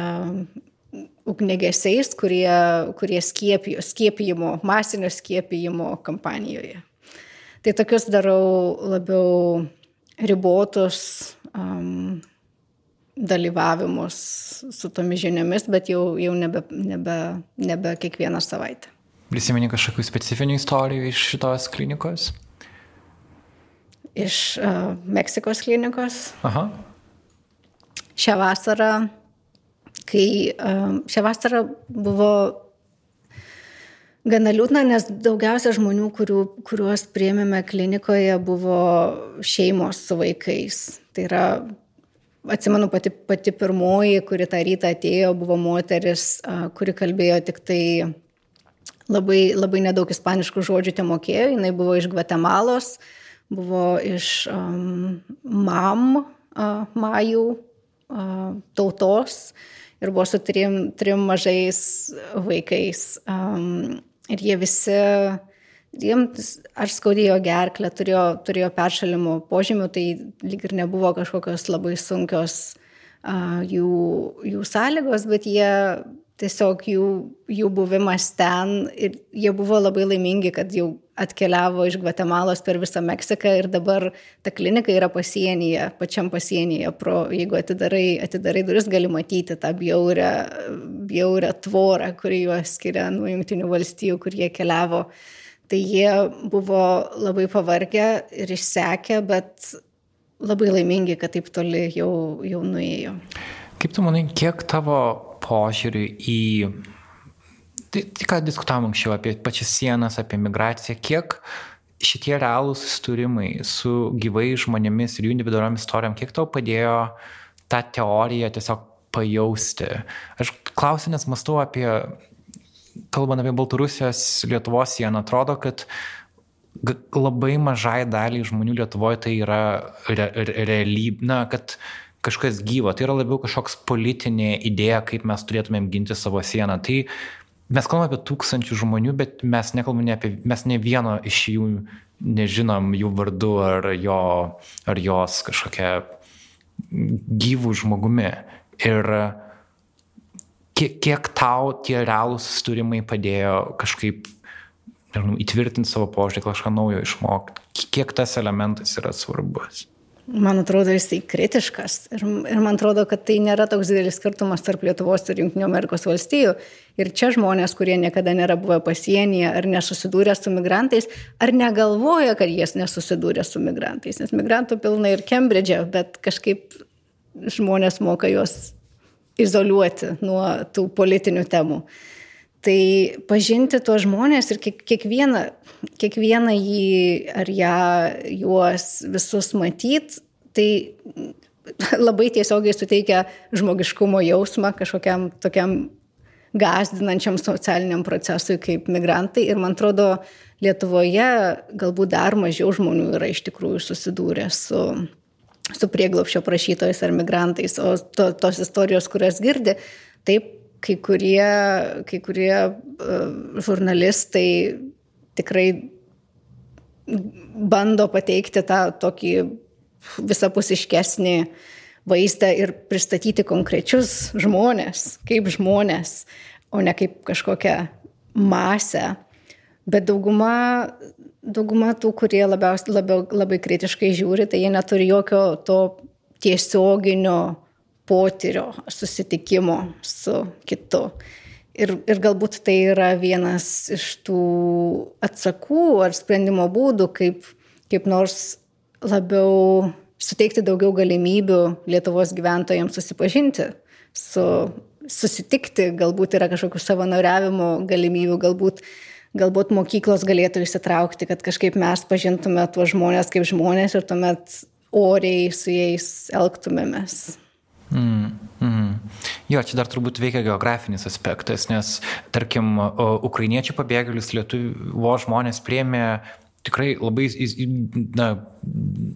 ugnegesiais, kurie, kurie skiepijo, skiepijimo, masinio skiepijimo kampanijoje. Tai tokius darau labiau ribotus um, dalyvavimus su tomis žiniomis, bet jau, jau nebe, nebe, nebe kiekvieną savaitę. Prisimeni kažkokių specifinių istorijų iš šitos klinikos? Iš uh, Meksikos klinikos. Aha. Šią vasarą, kai uh, šią vasarą buvo gana liūdna, nes daugiausia žmonių, kurių, kuriuos priėmėme klinikoje, buvo šeimos su vaikais. Tai yra atsimenu pati, pati pirmoji, kuri tą rytą atėjo, buvo moteris, kuri kalbėjo tik tai labai, labai nedaug ispaniškų žodžių te mokėjo. Jis buvo iš Gvatemalos, buvo iš um, MAM, uh, Majų uh, tautos ir buvo su trim, trim mažais vaikais. Um, ir jie visi jiems ar skaudėjo gerklę, turėjo, turėjo peršalimo požymių, tai lyg ir nebuvo kažkokios labai sunkios uh, jų, jų sąlygos, bet jie tiesiog jų, jų buvimas ten ir jie buvo labai laimingi, kad jau atkeliavo iš Gvatemalos per visą Meksiką ir dabar ta klinika yra pasienyje, pačiam pasienyje, pro, jeigu atidarai, atidarai duris, gali matyti tą bjaurę, bjaurę tvorą, kuri juos skiria nuo Junktinių valstijų, kur jie keliavo. Tai jie buvo labai pavargę ir išsekę, bet labai laimingi, kad taip toli jau, jau nuėjo. Kaip tu manai, kiek tavo požiūrį į... Tai, tai ką diskutavom anksčiau apie pačias sienas, apie migraciją, kiek šitie realūs susidūrimai su gyvai žmonėmis ir jų individualiom istorijom, kiek tau padėjo tą teoriją tiesiog pajausti. Aš klausiu, nes mąstau apie kalbant apie Baltarusijos Lietuvos sieną, atrodo, kad labai mažai daliai žmonių Lietuvoje tai yra re, re, realybė, na, kad kažkas gyvo, tai yra labiau kažkoks politinė idėja, kaip mes turėtumėm ginti savo sieną. Tai mes kalbame apie tūkstančių žmonių, bet mes nekalbame apie, mes ne vieno iš jų nežinom jų vardu ar, jo, ar jos kažkokia gyvų žmogumi. Ir kiek, kiek tau tie realūs susidūrimai padėjo kažkaip nežinau, įtvirtinti savo požiūrį, kažką naujo išmokti, kiek tas elementas yra svarbus? Man atrodo, jis tai kritiškas ir, ir man atrodo, kad tai nėra toks didelis skirtumas tarp Lietuvos ir Junktinių Amerikos valstijų. Ir čia žmonės, kurie niekada nėra buvę pasienyje ar nesusidūrė su migrantais, ar negalvoja, kad jie nesusidūrė su migrantais. Nes migrantų pilna ir Kembridže, bet kažkaip žmonės moka juos izoliuoti nuo tų politinių temų. Tai pažinti tuos žmonės ir kiekvieną, kiekvieną jį ar ją, juos visus matyti, tai labai tiesiogiai suteikia žmogiškumo jausmą kažkokiam tokiam gazdinančiam socialiniam procesui kaip migrantai. Ir man atrodo, Lietuvoje galbūt dar mažiau žmonių yra iš tikrųjų susidūrę su, su prieglopščio prašytojais ar migrantais, o to, tos istorijos, kurias girdi, taip, kai kurie, kai kurie uh, žurnalistai tikrai bando pateikti tą tokį visapusiškesnį vaizdą ir pristatyti konkrečius žmonės, kaip žmonės, o ne kaip kažkokią masę. Bet dauguma, dauguma tų, kurie labiausiai, labiau, labai kritiškai žiūri, tai jie neturi jokio to tiesioginio potyrio, susitikimo su kitu. Ir, ir galbūt tai yra vienas iš tų atsakų ar sprendimo būdų, kaip, kaip nors labiau suteikti daugiau galimybių Lietuvos gyventojams susipažinti su, susitikti, galbūt yra kažkokių savanoriavimo galimybių, galbūt, galbūt mokyklos galėtų įsitraukti, kad kažkaip mes pažintume tuos žmonės kaip žmonės ir tuomet oriai su jais elgtumėmės. Mm, mm. Jo, čia dar turbūt veikia geografinis aspektas, nes, tarkim, ukrainiečių pabėgėlius Lietuvo žmonės priemė tikrai labai, na,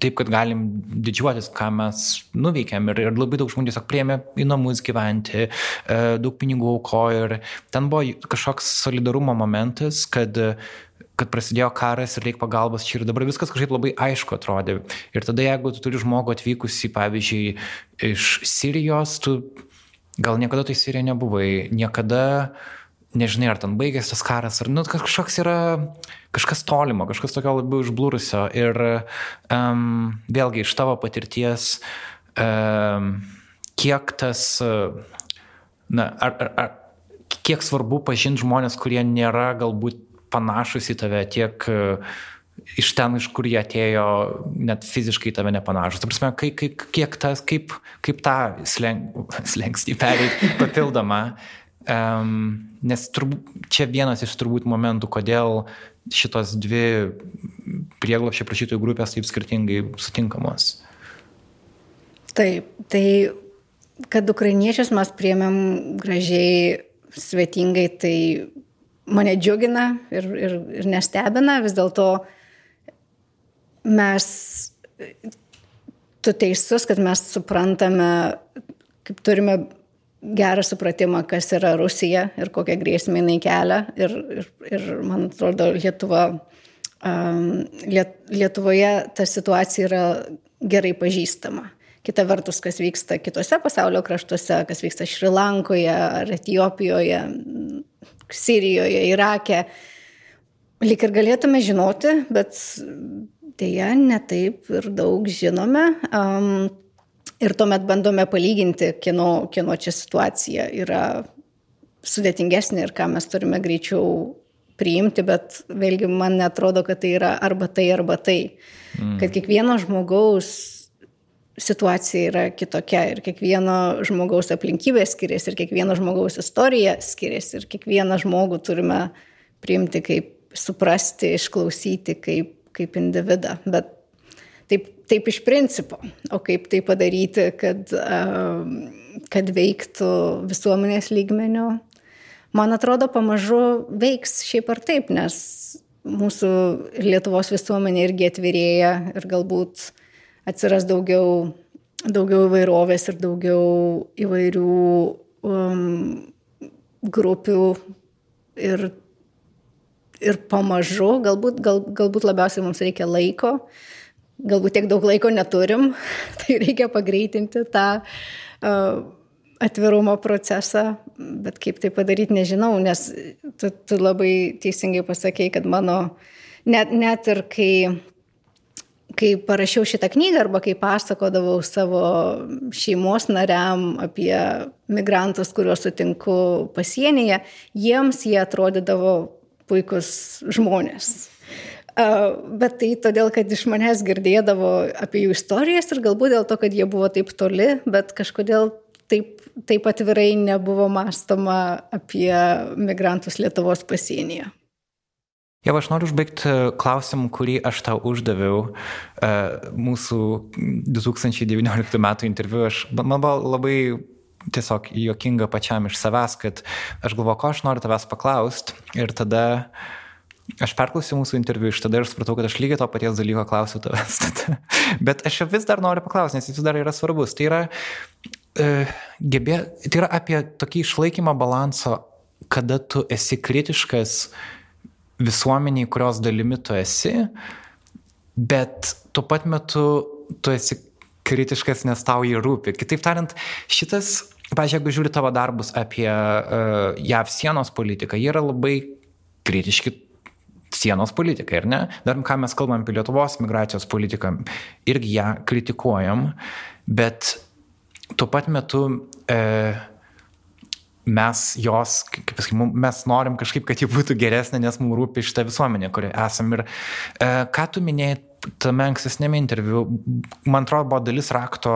taip, kad galim didžiuotis, ką mes nuveikėm. Ir, ir labai daug žmonių tiesiog priemė į namus gyventi, e, daug pinigų aukojo. Ir ten buvo kažkoks solidarumo momentas, kad kad prasidėjo karas ir reikia pagalbos čia ir dabar viskas kažkaip labai aišku atrodė. Ir tada jeigu tu turi žmogų atvykusi, pavyzdžiui, iš Sirijos, tu gal niekada tai Sirija nebuvai, niekada nežinai, ar ten baigėsi tas karas, ar nu, kažkoks yra kažkas tolimo, kažkas tokio labiau išblūrusio. Ir um, vėlgi iš tavo patirties, um, kiek tas, na, ar, ar, ar, kiek svarbu pažinti žmonės, kurie nėra galbūt panašus į tave, tiek uh, iš ten, iš kur jie atėjo, net fiziškai tave nepanašus. Ta prasme, kaip, kaip, kiek tas, kaip, kaip tą sleng, slengstį pereiti papildomą Um, nes turbūt, čia vienas iš turbūt momentų, kodėl šitos dvi prieglopščio prašytojų grupės taip skirtingai sutinkamos. Taip, tai kad ukrainiečius mes priemėm gražiai, svetingai, tai mane džiugina ir, ir, ir nestebina, vis dėlto mes, tu teisus, kad mes suprantame, kaip turime gerą supratimą, kas yra Rusija ir kokią grėsmę jinai kelia. Ir, ir, ir man atrodo, Lietuva, um, Liet, Lietuvoje ta situacija yra gerai pažįstama. Kita vertus, kas vyksta kitose pasaulio kraštuose, kas vyksta Šrilankoje ar Etijopijoje, Sirijoje, Irake, lik ir galėtume žinoti, bet dėja netaip ir daug žinome. Um, Ir tuomet bandome palyginti, kieno, kieno čia situacija yra sudėtingesnė ir ką mes turime greičiau priimti, bet vėlgi man netrodo, kad tai yra arba tai, arba tai. Mm. Kad kiekvieno žmogaus situacija yra kitokia ir kiekvieno žmogaus aplinkybė skiriasi ir kiekvieno žmogaus istorija skiriasi ir kiekvieną žmogų turime priimti kaip suprasti, išklausyti kaip, kaip individą. Bet taip, taip iš principo, o kaip tai padaryti, kad, kad veiktų visuomenės lygmenių, man atrodo, pamažu veiks šiaip ar taip, nes mūsų Lietuvos visuomenė irgi atvirėja ir galbūt atsiras daugiau, daugiau įvairovės ir daugiau įvairių um, grupių ir, ir pamažu, galbūt, gal, galbūt labiausiai mums reikia laiko, galbūt tiek daug laiko neturim, tai reikia pagreitinti tą uh, atvirumo procesą, bet kaip tai padaryti nežinau, nes tu, tu labai teisingai pasakėjai, kad mano, net, net ir kai, kai parašiau šitą knygą arba kai pasakodavau savo šeimos nariam apie migrantus, kuriuos sutinku pasienyje, jiems jie atrodydavo puikus žmonės Bet tai todėl, kad iš manęs girdėdavo apie jų istorijas ir galbūt dėl to, kad jie buvo taip toli, bet kažkodėl taip, taip atvirai nebuvo mąstoma apie migrantus Lietuvos pasienyje. Jau aš noriu užbaigti klausimą, kurį aš tau uždaviau uh, mūsų 2019 metų interviu. Aš, man buvo labai tiesiog juokinga pačiam iš savęs, kad aš galvoju, ko aš noriu tavęs paklausti. Ir tada aš perklausiau mūsų interviu iš tada ir supratau, kad aš lygiai to paties dalyko klausiu tavęs. Bet aš vis dar noriu paklausti, nes jis dar yra svarbus. Tai yra, e, gebė, tai yra apie tokį išlaikymą balanso, kada tu esi kritiškas visuomeniai, kurios dalimi tu esi, bet tuo pat metu tu esi kritiškas, nes tau jį rūpi. Kitaip tariant, šitas, pažiūrėjau, jeigu žiūri tavo darbus apie uh, JAV sienos politiką, jie yra labai kritiški sienos politikai, ar ne? Dar ką mes kalbam apie Lietuvos migracijos politiką, irgi ją kritikuojam, bet tuo pat metu e, mes jos, kaip pasakyti, mes norim kažkaip, kad ji būtų geresnė, nes mums rūpi šitą visuomenę, kurioje esam. Ir e, ką tu minėjai tame ankstesnėme interviu, man atrodo, buvo dalis rakto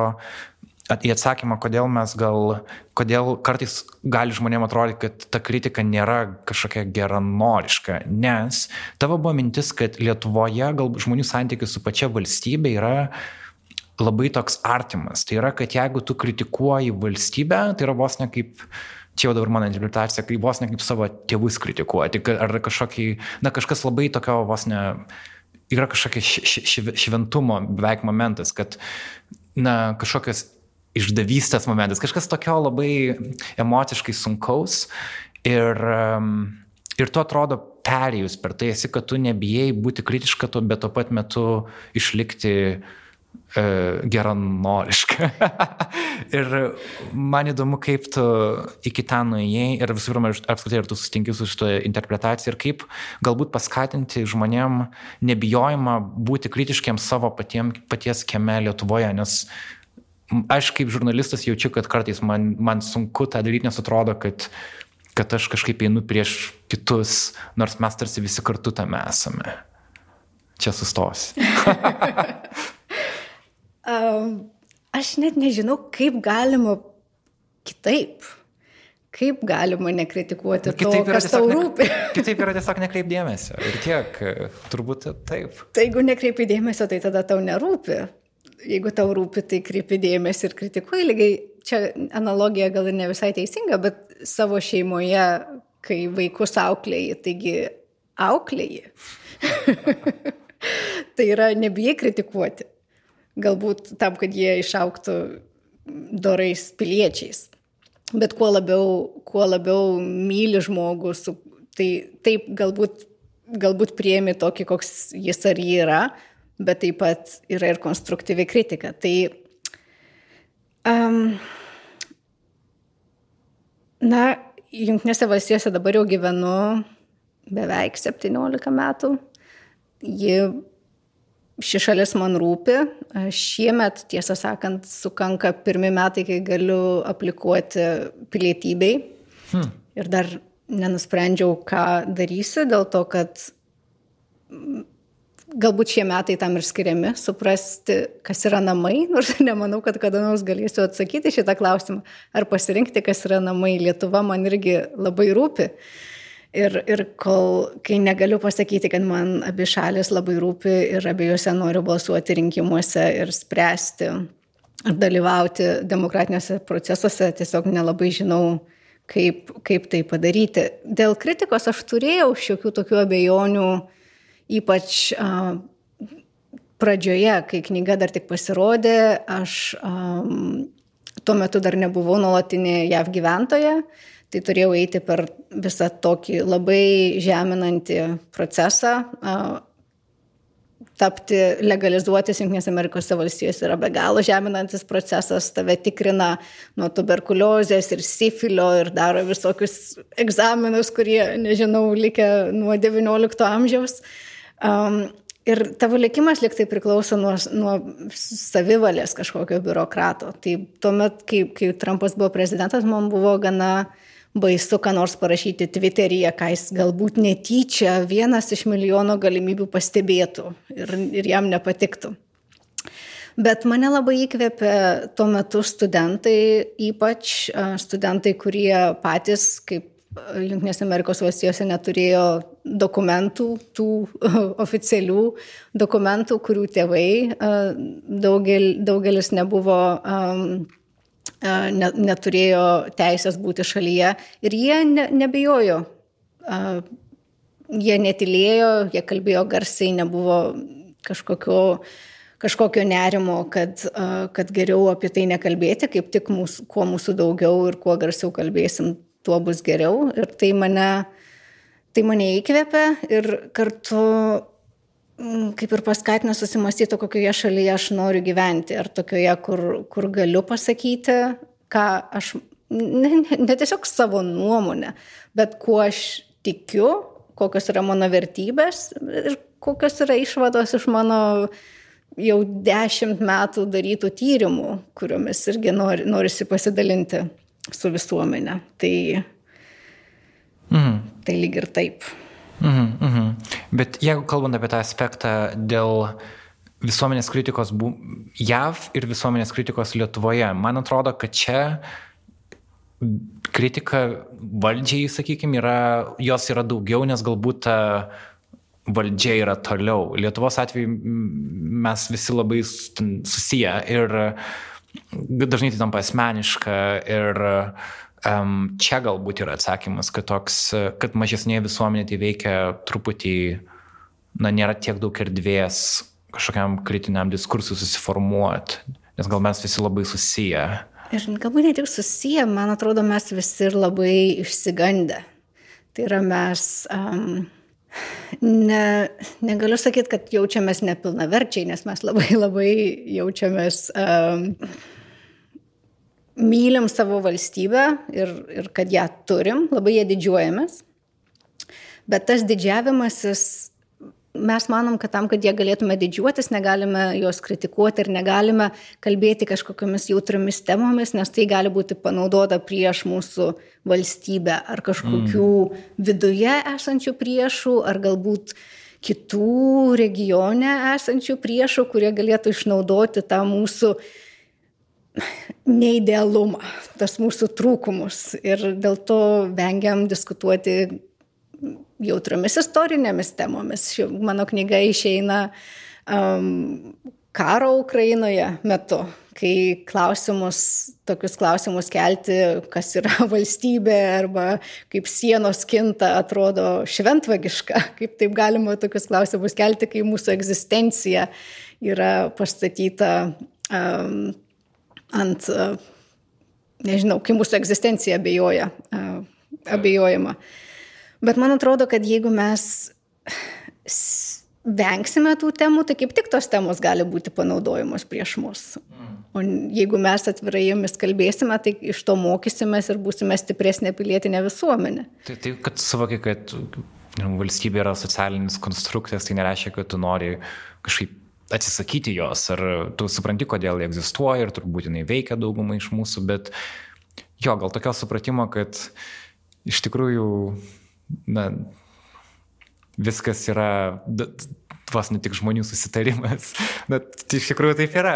į atsakymą, kodėl mes gal, kodėl kartais gali žmonėm atrodyti, kad ta kritika nėra kažkokia geranoriška, nes tavo buvo mintis, kad Lietuvoje gal žmonių santykis su pačia valstybė yra labai toks artimas. Tai yra, kad jeigu tu kritikuoji valstybę, tai yra vos ne kaip čia jau dabar mano interpretacija, kai vos ne kaip savo tėvus kritikuoti, ar kažkokį, na kažkas labai tokio vos ne, yra kažkokia šventumo beveik momentas, kad, na, kažkokios išdavystės momentas, kažkas tokio labai emociškai sunkaus ir, ir tu atrodo perėjus per tai, esi, kad tu nebijai būti kritiška, bet tuo pat metu išlikti e, geranoriška. ir man įdomu, kaip tu iki ten nuėjai ir visų pirma, apskritai, ar tu susitinki su šitą interpretaciją ir kaip galbūt paskatinti žmonėm nebijojimą būti kritiškiam savo patiem, paties kieme Lietuvoje, nes aš kaip žurnalistas jaučiu, kad kartais man, man sunku tą daryti, nes atrodo, kad, kad aš kažkaip einu prieš kitus, nors mes tarsi visi kartu tame esame. Čia sustos. aš net nežinau, kaip galima kitaip. Kaip galima nekritikuoti to, kas tau rūpi? Ne, kitaip yra tiesiog nekreipdėmėsio. Ir tiek, turbūt taip. Tai jeigu nekreipi dėmesio, tai tada tau nerūpi jeigu tau rūpi, tai kreipi dėmesį ir kritikuoji lygiai. Čia analogija gal ir ne visai teisinga, bet savo šeimoje, kai vaikus auklėjai, taigi auklėjai. tai yra nebijai kritikuoti. Galbūt tam, kad jie išauktų dorais piliečiais. Bet kuo labiau, kuo labiau myli žmogų, su, tai taip galbūt, galbūt prieimi tokį, koks jis ar jį yra, bet taip pat yra ir konstruktyvi kritika. Tai um, na, Junktinėse valstijose dabar jau gyvenu beveik 17 metų. Ji, ši šalis man rūpi. Šiemet, tiesą sakant, sukanka pirmi metai, kai galiu aplikuoti pilietybei. Hmm. Ir dar nenusprendžiau, ką darysiu, dėl to, kad galbūt šie metai tam ir skiriami, suprasti, kas yra namai, nors nemanau, kad kada nors galėsiu atsakyti šitą klausimą, ar pasirinkti, kas yra namai. Lietuva man irgi labai rūpi. Ir, ir kol, kai negaliu pasakyti, kad man abi šalis labai rūpi ir abiejose noriu balsuoti rinkimuose ir spręsti ar dalyvauti demokratiniuose procesuose, tiesiog nelabai žinau, kaip, kaip tai padaryti. Dėl kritikos aš turėjau šiokių tokių abejonių, Ypač a, pradžioje, kai knyga dar tik pasirodė, aš a, tuo metu dar nebuvau nuolatinė JAV gyventoja, tai turėjau eiti per visą tokį labai žeminantį procesą. Tapti, legalizuotis Junktinės Amerikos valstijos yra be galo žeminantis procesas, tave tikrina nuo tuberkuliozės ir sifilio ir daro visokius egzaminus, kurie, nežinau, likę nuo XIX amžiaus. Uh, Um, ir tavo likimas liktai priklauso nuo, nuo savivalės kažkokio biurokrato. Tai tuomet, kai, kai Trumpas buvo prezidentas, man buvo gana baisu, ką nors parašyti Twitteryje, ką jis galbūt netyčia vienas iš milijono galimybių pastebėtų ir, ir jam nepatiktų. Bet mane labai įkvėpė tuo metu studentai, ypač studentai, kurie patys, kaip Junktinės Amerikos valstijose neturėjo dokumentų, tų oficialių dokumentų, kurių tėvai daugel, daugelis nebuvo, ne, neturėjo teisės būti šalyje ir jie ne, nebijojo. Jie netilėjo, jie kalbėjo garsiai, nebuvo kažkokio kažkokio nerimo, kad, kad geriau apie tai nekalbėti, kaip tik mūsų, kuo mūsų daugiau ir kuo garsiau kalbėsim, tuo bus geriau. Ir tai mane, tai mane įkvėpia ir kartu kaip ir paskatina susimastyti, kokioje šalyje aš noriu gyventi. Ar tokioje, kur, kur galiu pasakyti, ką aš, ne, ne, ne tiesiog savo nuomonę, bet kuo aš tikiu, kokios yra mano vertybės ir kokios yra išvados iš mano jau dešimt metų darytų tyrimų, kuriomis irgi nori, norisi pasidalinti su visuomenė. Tai, mhm. tai lyg ir taip. Mhm, mhm. Bet jeigu kalbant apie tą aspektą dėl visuomenės kritikos JAV ir visuomenės kritikos Lietuvoje, man atrodo, kad čia kritika valdžiai, sakykime, yra, jos yra daugiau, nes galbūt ta valdžia yra toliau. Lietuvos atveju mes visi labai susiję ir dažnai tai tampa asmeniška ir um, čia galbūt yra atsakymas, kad, toks, kad mažesnėje visuomenėje tai veikia truputį, na, nėra tiek daug erdvės kažkokiam kritiniam diskursui susiformuoti, nes gal mes visi labai susiję. Ir galbūt ne tik susiję, man atrodo, mes visi ir labai išsigandę. Tai yra mes um, Ne, negaliu sakyti, kad jaučiamės nepilnaverčiai, nes mes labai labai jaučiamės, um, mylim savo valstybę ir, ir kad ją turim, labai ją didžiuojamės. Bet tas didžiavimasis mes manom, kad tam, kad jie galėtume didžiuotis, negalime juos kritikuoti ir negalime kalbėti kažkokiamis jautriomis temomis, nes tai gali būti panaudota prieš mūsų valstybę ar kažkokių mm. viduje esančių priešų, ar galbūt kitų regione esančių priešų, kurie galėtų išnaudoti tą mūsų neidealumą, tas mūsų trūkumus. Ir dėl to vengiam diskutuoti jautriomis istorinėmis temomis. Ši mano knyga išeina um, karo Ukrainoje metu, kai klausimus, tokius klausimus kelti, kas yra valstybė arba kaip sienos kinta, atrodo šventvagiška, kaip taip galima tokius klausimus kelti, kai mūsų egzistencija yra pastatyta um, ant, uh, nežinau, kai mūsų egzistencija abejoja, uh, abejojama. Bet man atrodo, kad jeigu mes vengsime tų temų, tai kaip tik tos temos gali būti panaudojamos prieš mus. O jeigu mes atvirai jomis kalbėsime, tai iš to mokysimės ir būsime stipresnė pilietinė visuomenė. Tai taip, kad suvokai, kad valstybė yra socialinis konstruktas, tai nereiškia, kad tu nori kažkaip atsisakyti jos, ar tu supranti, kodėl jie egzistuoja ir turbūt jinai veikia daugumą iš mūsų, bet jo, gal tokio supratimo, kad iš tikrųjų na, viskas yra vos ne tik žmonių susitarimas, bet iš tikrųjų taip yra.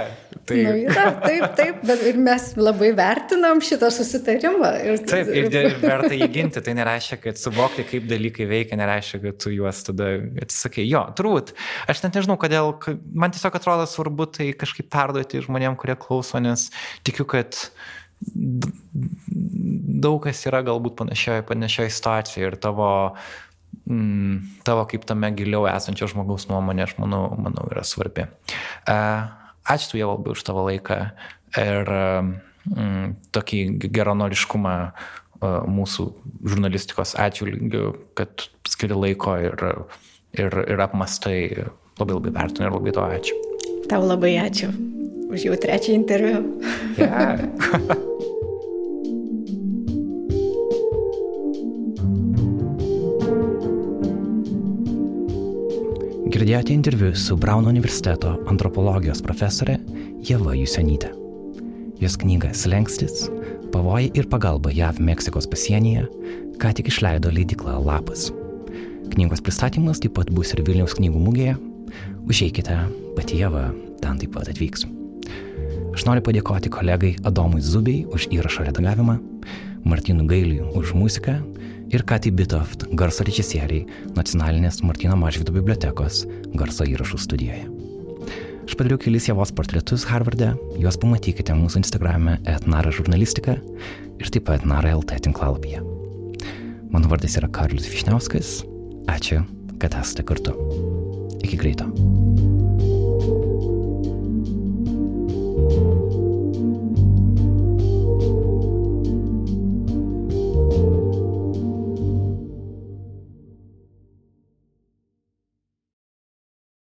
Tai... Nu, yra, taip, taip, bet ir mes labai vertinam šitą susitarimą. Ir, taip, ir, ir verta jį ginti, tai nereiškia, kad suvokti, kaip dalykai veikia, nereiškia, kad tu juos tada atsisakai. Jo, turbūt, aš net nežinau, kodėl, man tiesiog atrodo svarbu tai kažkaip perduoti žmonėm, kurie klauso, nes tikiu, kad daug kas yra galbūt panašioje, panašioje situacijoje ir tavo, mm, tavo kaip tame giliau esančio žmogaus nuomonė, aš manau, manau yra svarbi. Uh, ačiū tu jau labai už tavo laiką ir mm, tokį geronoriškumą uh, mūsų žurnalistikos atžvilgiu, kad skiri laiko ir, ir, ir apmastai. Labai labai vertinu ir labai to ačiū. Tau labai ačiū už jau trečią interviu. Yeah. Girdėjote interviu su Brauno universiteto antropologijos profesorė Jeva Jusenytė. Jos knyga Slengstis - pavojai ir pagalba JAV Meksikos pasienyje ką tik išleido leidikla Lapas. Knygos pristatymas taip pat bus ir Vilniaus knygų mugėje. Užeikite, pati Jeva ten taip pat atvyks. Aš noriu padėkoti kolegai Adomui Zubiai už įrašo redagavimą, Martinui Gailiui už muziką ir Kati Bitoft, garso režisieriai nacionalinės Martino Mažvido bibliotekos garso įrašų studijoje. Aš padariau kelis javos portretus Harvardė, e, juos pamatykite mūsų Instagrame etnara žurnalistika ir taip pat etnara LT tinklalapyje. Mano vardas yra Karlis Višniauskas, ačiū, kad esate kartu. Iki greito. thank you